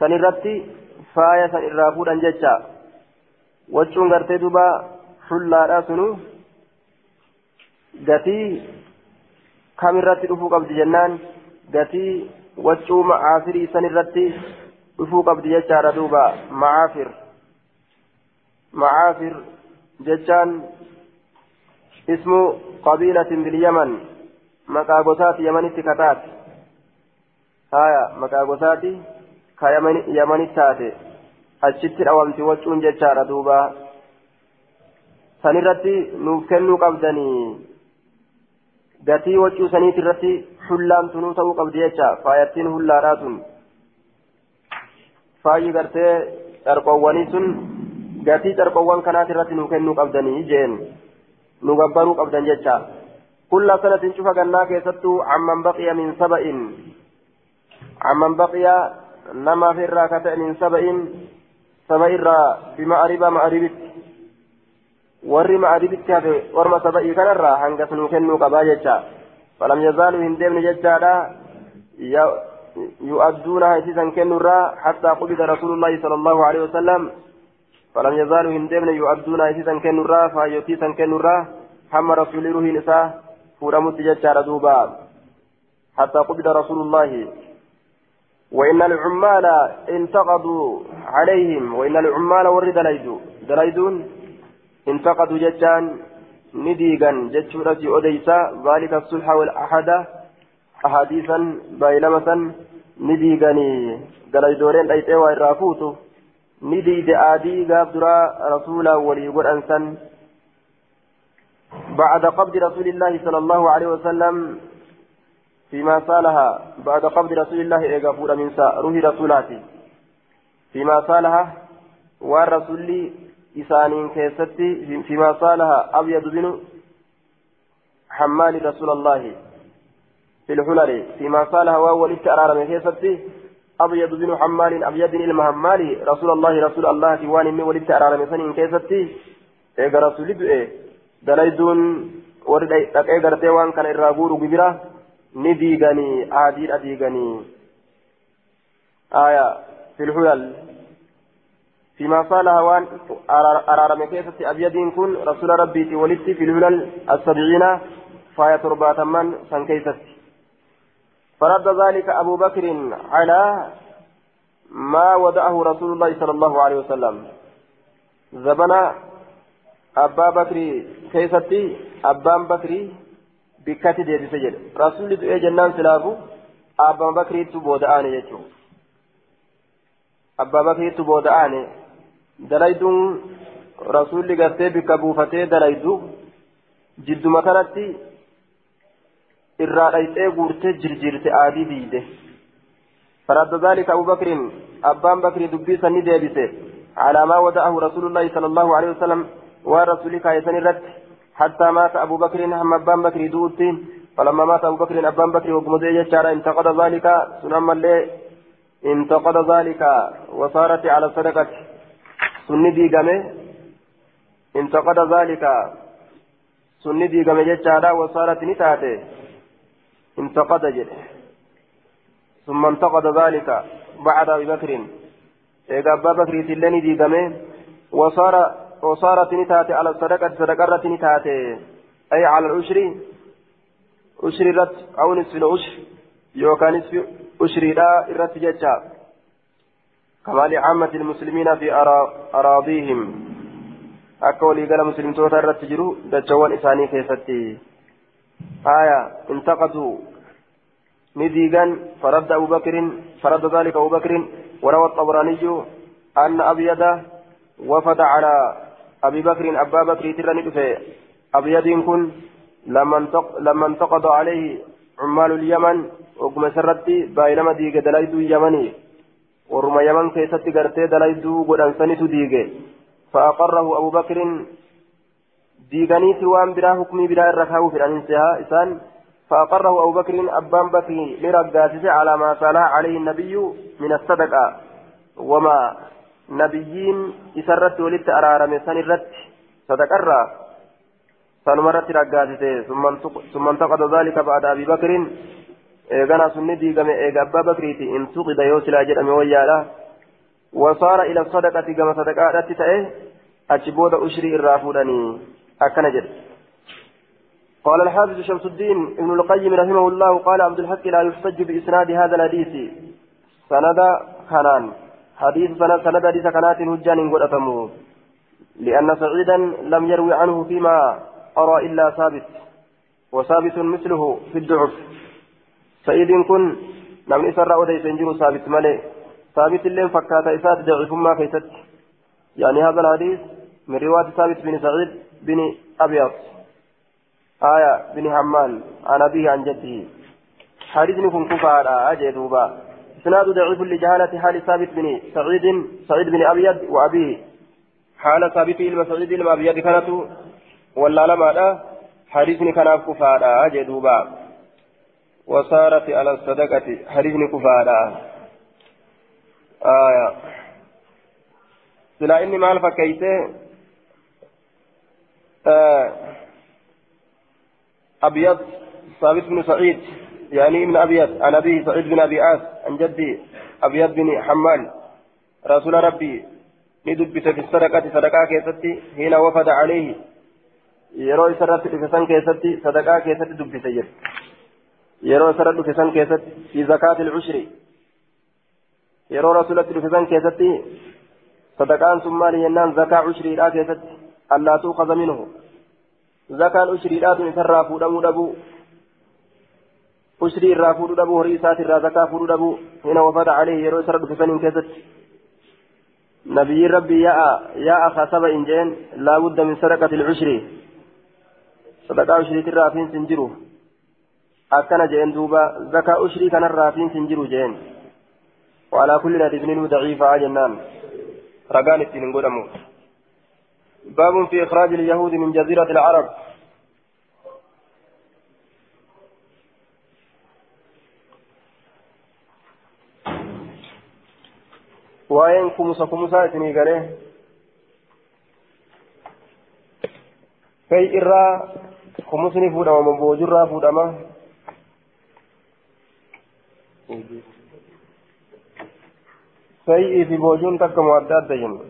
سنرتي فايا سنرا فوران ججا وجو غرتي دوبا حلا سنو gatii kam irratti dhufuu qabdi jennaan gatii waccuu macaafirii san irratti dhufuu qabdi jechaadha duuba macaafir macaafir jechaan اسم قبيلة باليمن مكاغوتات يمن كتات هايا مكاغوتات كيمن يمن تاتي achitti dhawamti wacuun jechaadha duuba sanirratti nuuf kennuu qabdanii gatii wacuu saniiti irratti hullaan tunuu ta'uu qabdi jecha faayattiin hullaadhaa tun faayyi gartee carqoowwanii sun gatii carqoowwan kanaati irratti nuuf kennuu qabdanii jeen nu gabbaruu qabdan jecha sanatin cufa gannaa keessattuu amman baqiya min saba'in amman baqiya namaaf irraa ka ta'e min saba'in saba irraa bima'ariba ma'aribitti warri ma'aribitti hafe orma saba'ii kanarraa hangas nuu kennuu qabaa jecha falam yazaaluu hin deemne jechaadha yu'adduuna isiisan kennurraa hattaa qubida rasuulullaahi sala allahu alehi wasalam فلم يزالوا هندمن يؤدون إسيسا كنورا فايوتيسا كنورا هم رسول روحين إسا فورمت ججار دوبا. حتى قبض رسول الله. وإن العمال انتقدوا عليهم. وإن العمال ورد دليدو دليدون انتقدوا ججان نديغا ججورة أديسا ذلك الصلح والأحد. أحاديثا بايلمة نديغني دليدورين أيتوا الرافوتو نديد آدي غاب درا رسولا ولي أنسن بعد قبض رسول الله صلى الله عليه وسلم فيما صالها بعد قبض رسول الله إيغا فورا من روح رسولاتي فيما صالها والرسول إسانين كيستي فيما صالها أبيض بن حمال رسول الله في الحلل فيما صالها وهو للتأرار من كيستي أبيض بن حمال أبيض المهمال رسول الله رسول الله وان إني ولدت أرى مثلا كيفتي إيجا رسول إيه دليدون ورد إيجا رتيوان كان إرابور ببرا نديغني عادي أديغني آية في الحلل فيما صال هوان أرارم كيفتي أبيض كن رسول ربي ولدت في الحلل السبعين فاية تربات من سنكيفتي فرد ذلك أبو بكر على ما ودعه رسول الله صلى الله عليه وسلم زبنا أبا بكر كيفتي أبان بكر بكاتي دي سجل رسول الله جنان سلافو أبا بكر تبودآن يجو أبا بكر تبودآن دليدون رسول الله قرتي بكبوفتي دليدو جد مكانتي dhayxee guurtee jirjirte aadii diide. فرد ذلك أبو بكر أبان بكر دبيسا نديبسه على ما ودعه رسول الله صلى الله عليه وسلم ورسولك يسن الرد حتى مات أبو بكر هم أبان بكر دوتي فلما مات أبو بكر أبان بكر وقمدي يشار انتقد ذلك سنما اللي انتقد ذلك وصارت على الصدقة سندي قمه انتقد ذلك سندي قمه يشار وصارت نتاته انتقد جده ثم انتقد ذلك بعد ابي بكر ايغا ابا بكر تلني دي دمه وصار وصارت نتاتي على الصدقة صدقه نتاتي أي على العشر. عشر رت أو نصف العشر يوكا نصف عشر لا رت جتا كما لعامة المسلمين في أراضيهم. أكولي قال مسلم توتا رت جرو دجوان إساني كيفتي. آية انتقدوا. نديغا فرد أبو بكر فرد ذلك أبو بكر وروى الطبراني أن أبيض وفد على أبي بكر أبا بكر ترى في أبيض كن لما انتقد عليه عمال اليمن وقم سرتي بايلما ديغ دلايدو يمني. ورما يمن كيست غرتي دلايدو قدان سنتو ديغ فأقره أبو بكر ديغانيتي وان برا حكمي برا الركاو في الانتهاء إسان. فأقره أبو بكر أبان بكر لرقاتي على ما صلى عليه النبي من الصدقة. وما نبيين إسرت ولدت أرارم سنرت صدقرة سنمرت رقاتي. ثم انتقد ذلك بعد أبي بكر. إيغانا سنة ديغم إيغا أبا بكريتي. انتقد يوسلا جرم ويالا. وصار إلى الصدقة كما صدقات تتأه أجبود أشري الرافوداني أكن جد. قال الحافظ شمس الدين ابن القيم رحمه الله قال عبد الحق لا يحتج بإسناد هذا الحديث. سند خنان حديث سند حديث كانت هجان قد لأن سعيدا لم يروي عنه فيما أرى إلا ثابت وثابت مثله في الضعف. سعيد كن نعم إسر أودي سنجر ثابت ملئ. ثابت اللين فكات إسات ضعف ما كيست يعني هذا الحديث من رواية ثابت بن سعيد بن أبيض. آية بن حمان عن أبيه عن جده. حديث كن كفار أجدوبا إسناد ضعيف لجهالة حال ثابت بن سعيد سعيد بن أبيض وأبيه. حال ثابت إلما سعيد إلما أبيض كانت ولا لما حديثني كان كفارا جدوبا وصارت على الصدقة حديثني كفارا. آية. سلا إني مال فكيته. آه. أبيض ثابت بن سعيد. يعني ابن أبيض عن أبيه سعيد بن أبي عاص عن جدي أبيض بن حمال رسول ربي ندبت في الصدقة صدقة كيستي حين وفد عليه dhufe san keessatti sadaqaa keessatti dubbise jedhe yeroo isarratti dhufe san keessatti fi zakaati ilcushri yeroo rasulatti dhufe san keessatti sadaqaan sun maali jennaan zakaa cushriidhaa keessatti allaa tuuqaza minhu zakaan ushriidhaatun isarraa fuudhamuu dhabuu isaati irraa zakaa fuudhuu dhabuu hina wafada caleehi yeroo isarra dhufe saniin keessatti nabiyyiin rabbii yaa'a yaa'a kasaba in jeen laa budda min sadaqati ilcushrii صدقاء أشري الرافين سنجرو أكنا جين دوبا زكاة أشري كان الرافين سنجرو جين وعلى كل نادبين ضعيفة جنان رقان التين قدمو باب في إخراج اليهود من جزيرة العرب kumusa kumusaa isinii galee fay irraa kumusni fuudhama boojurraa fuudhama fay'ii fi boojuun takka mu adda adda jenna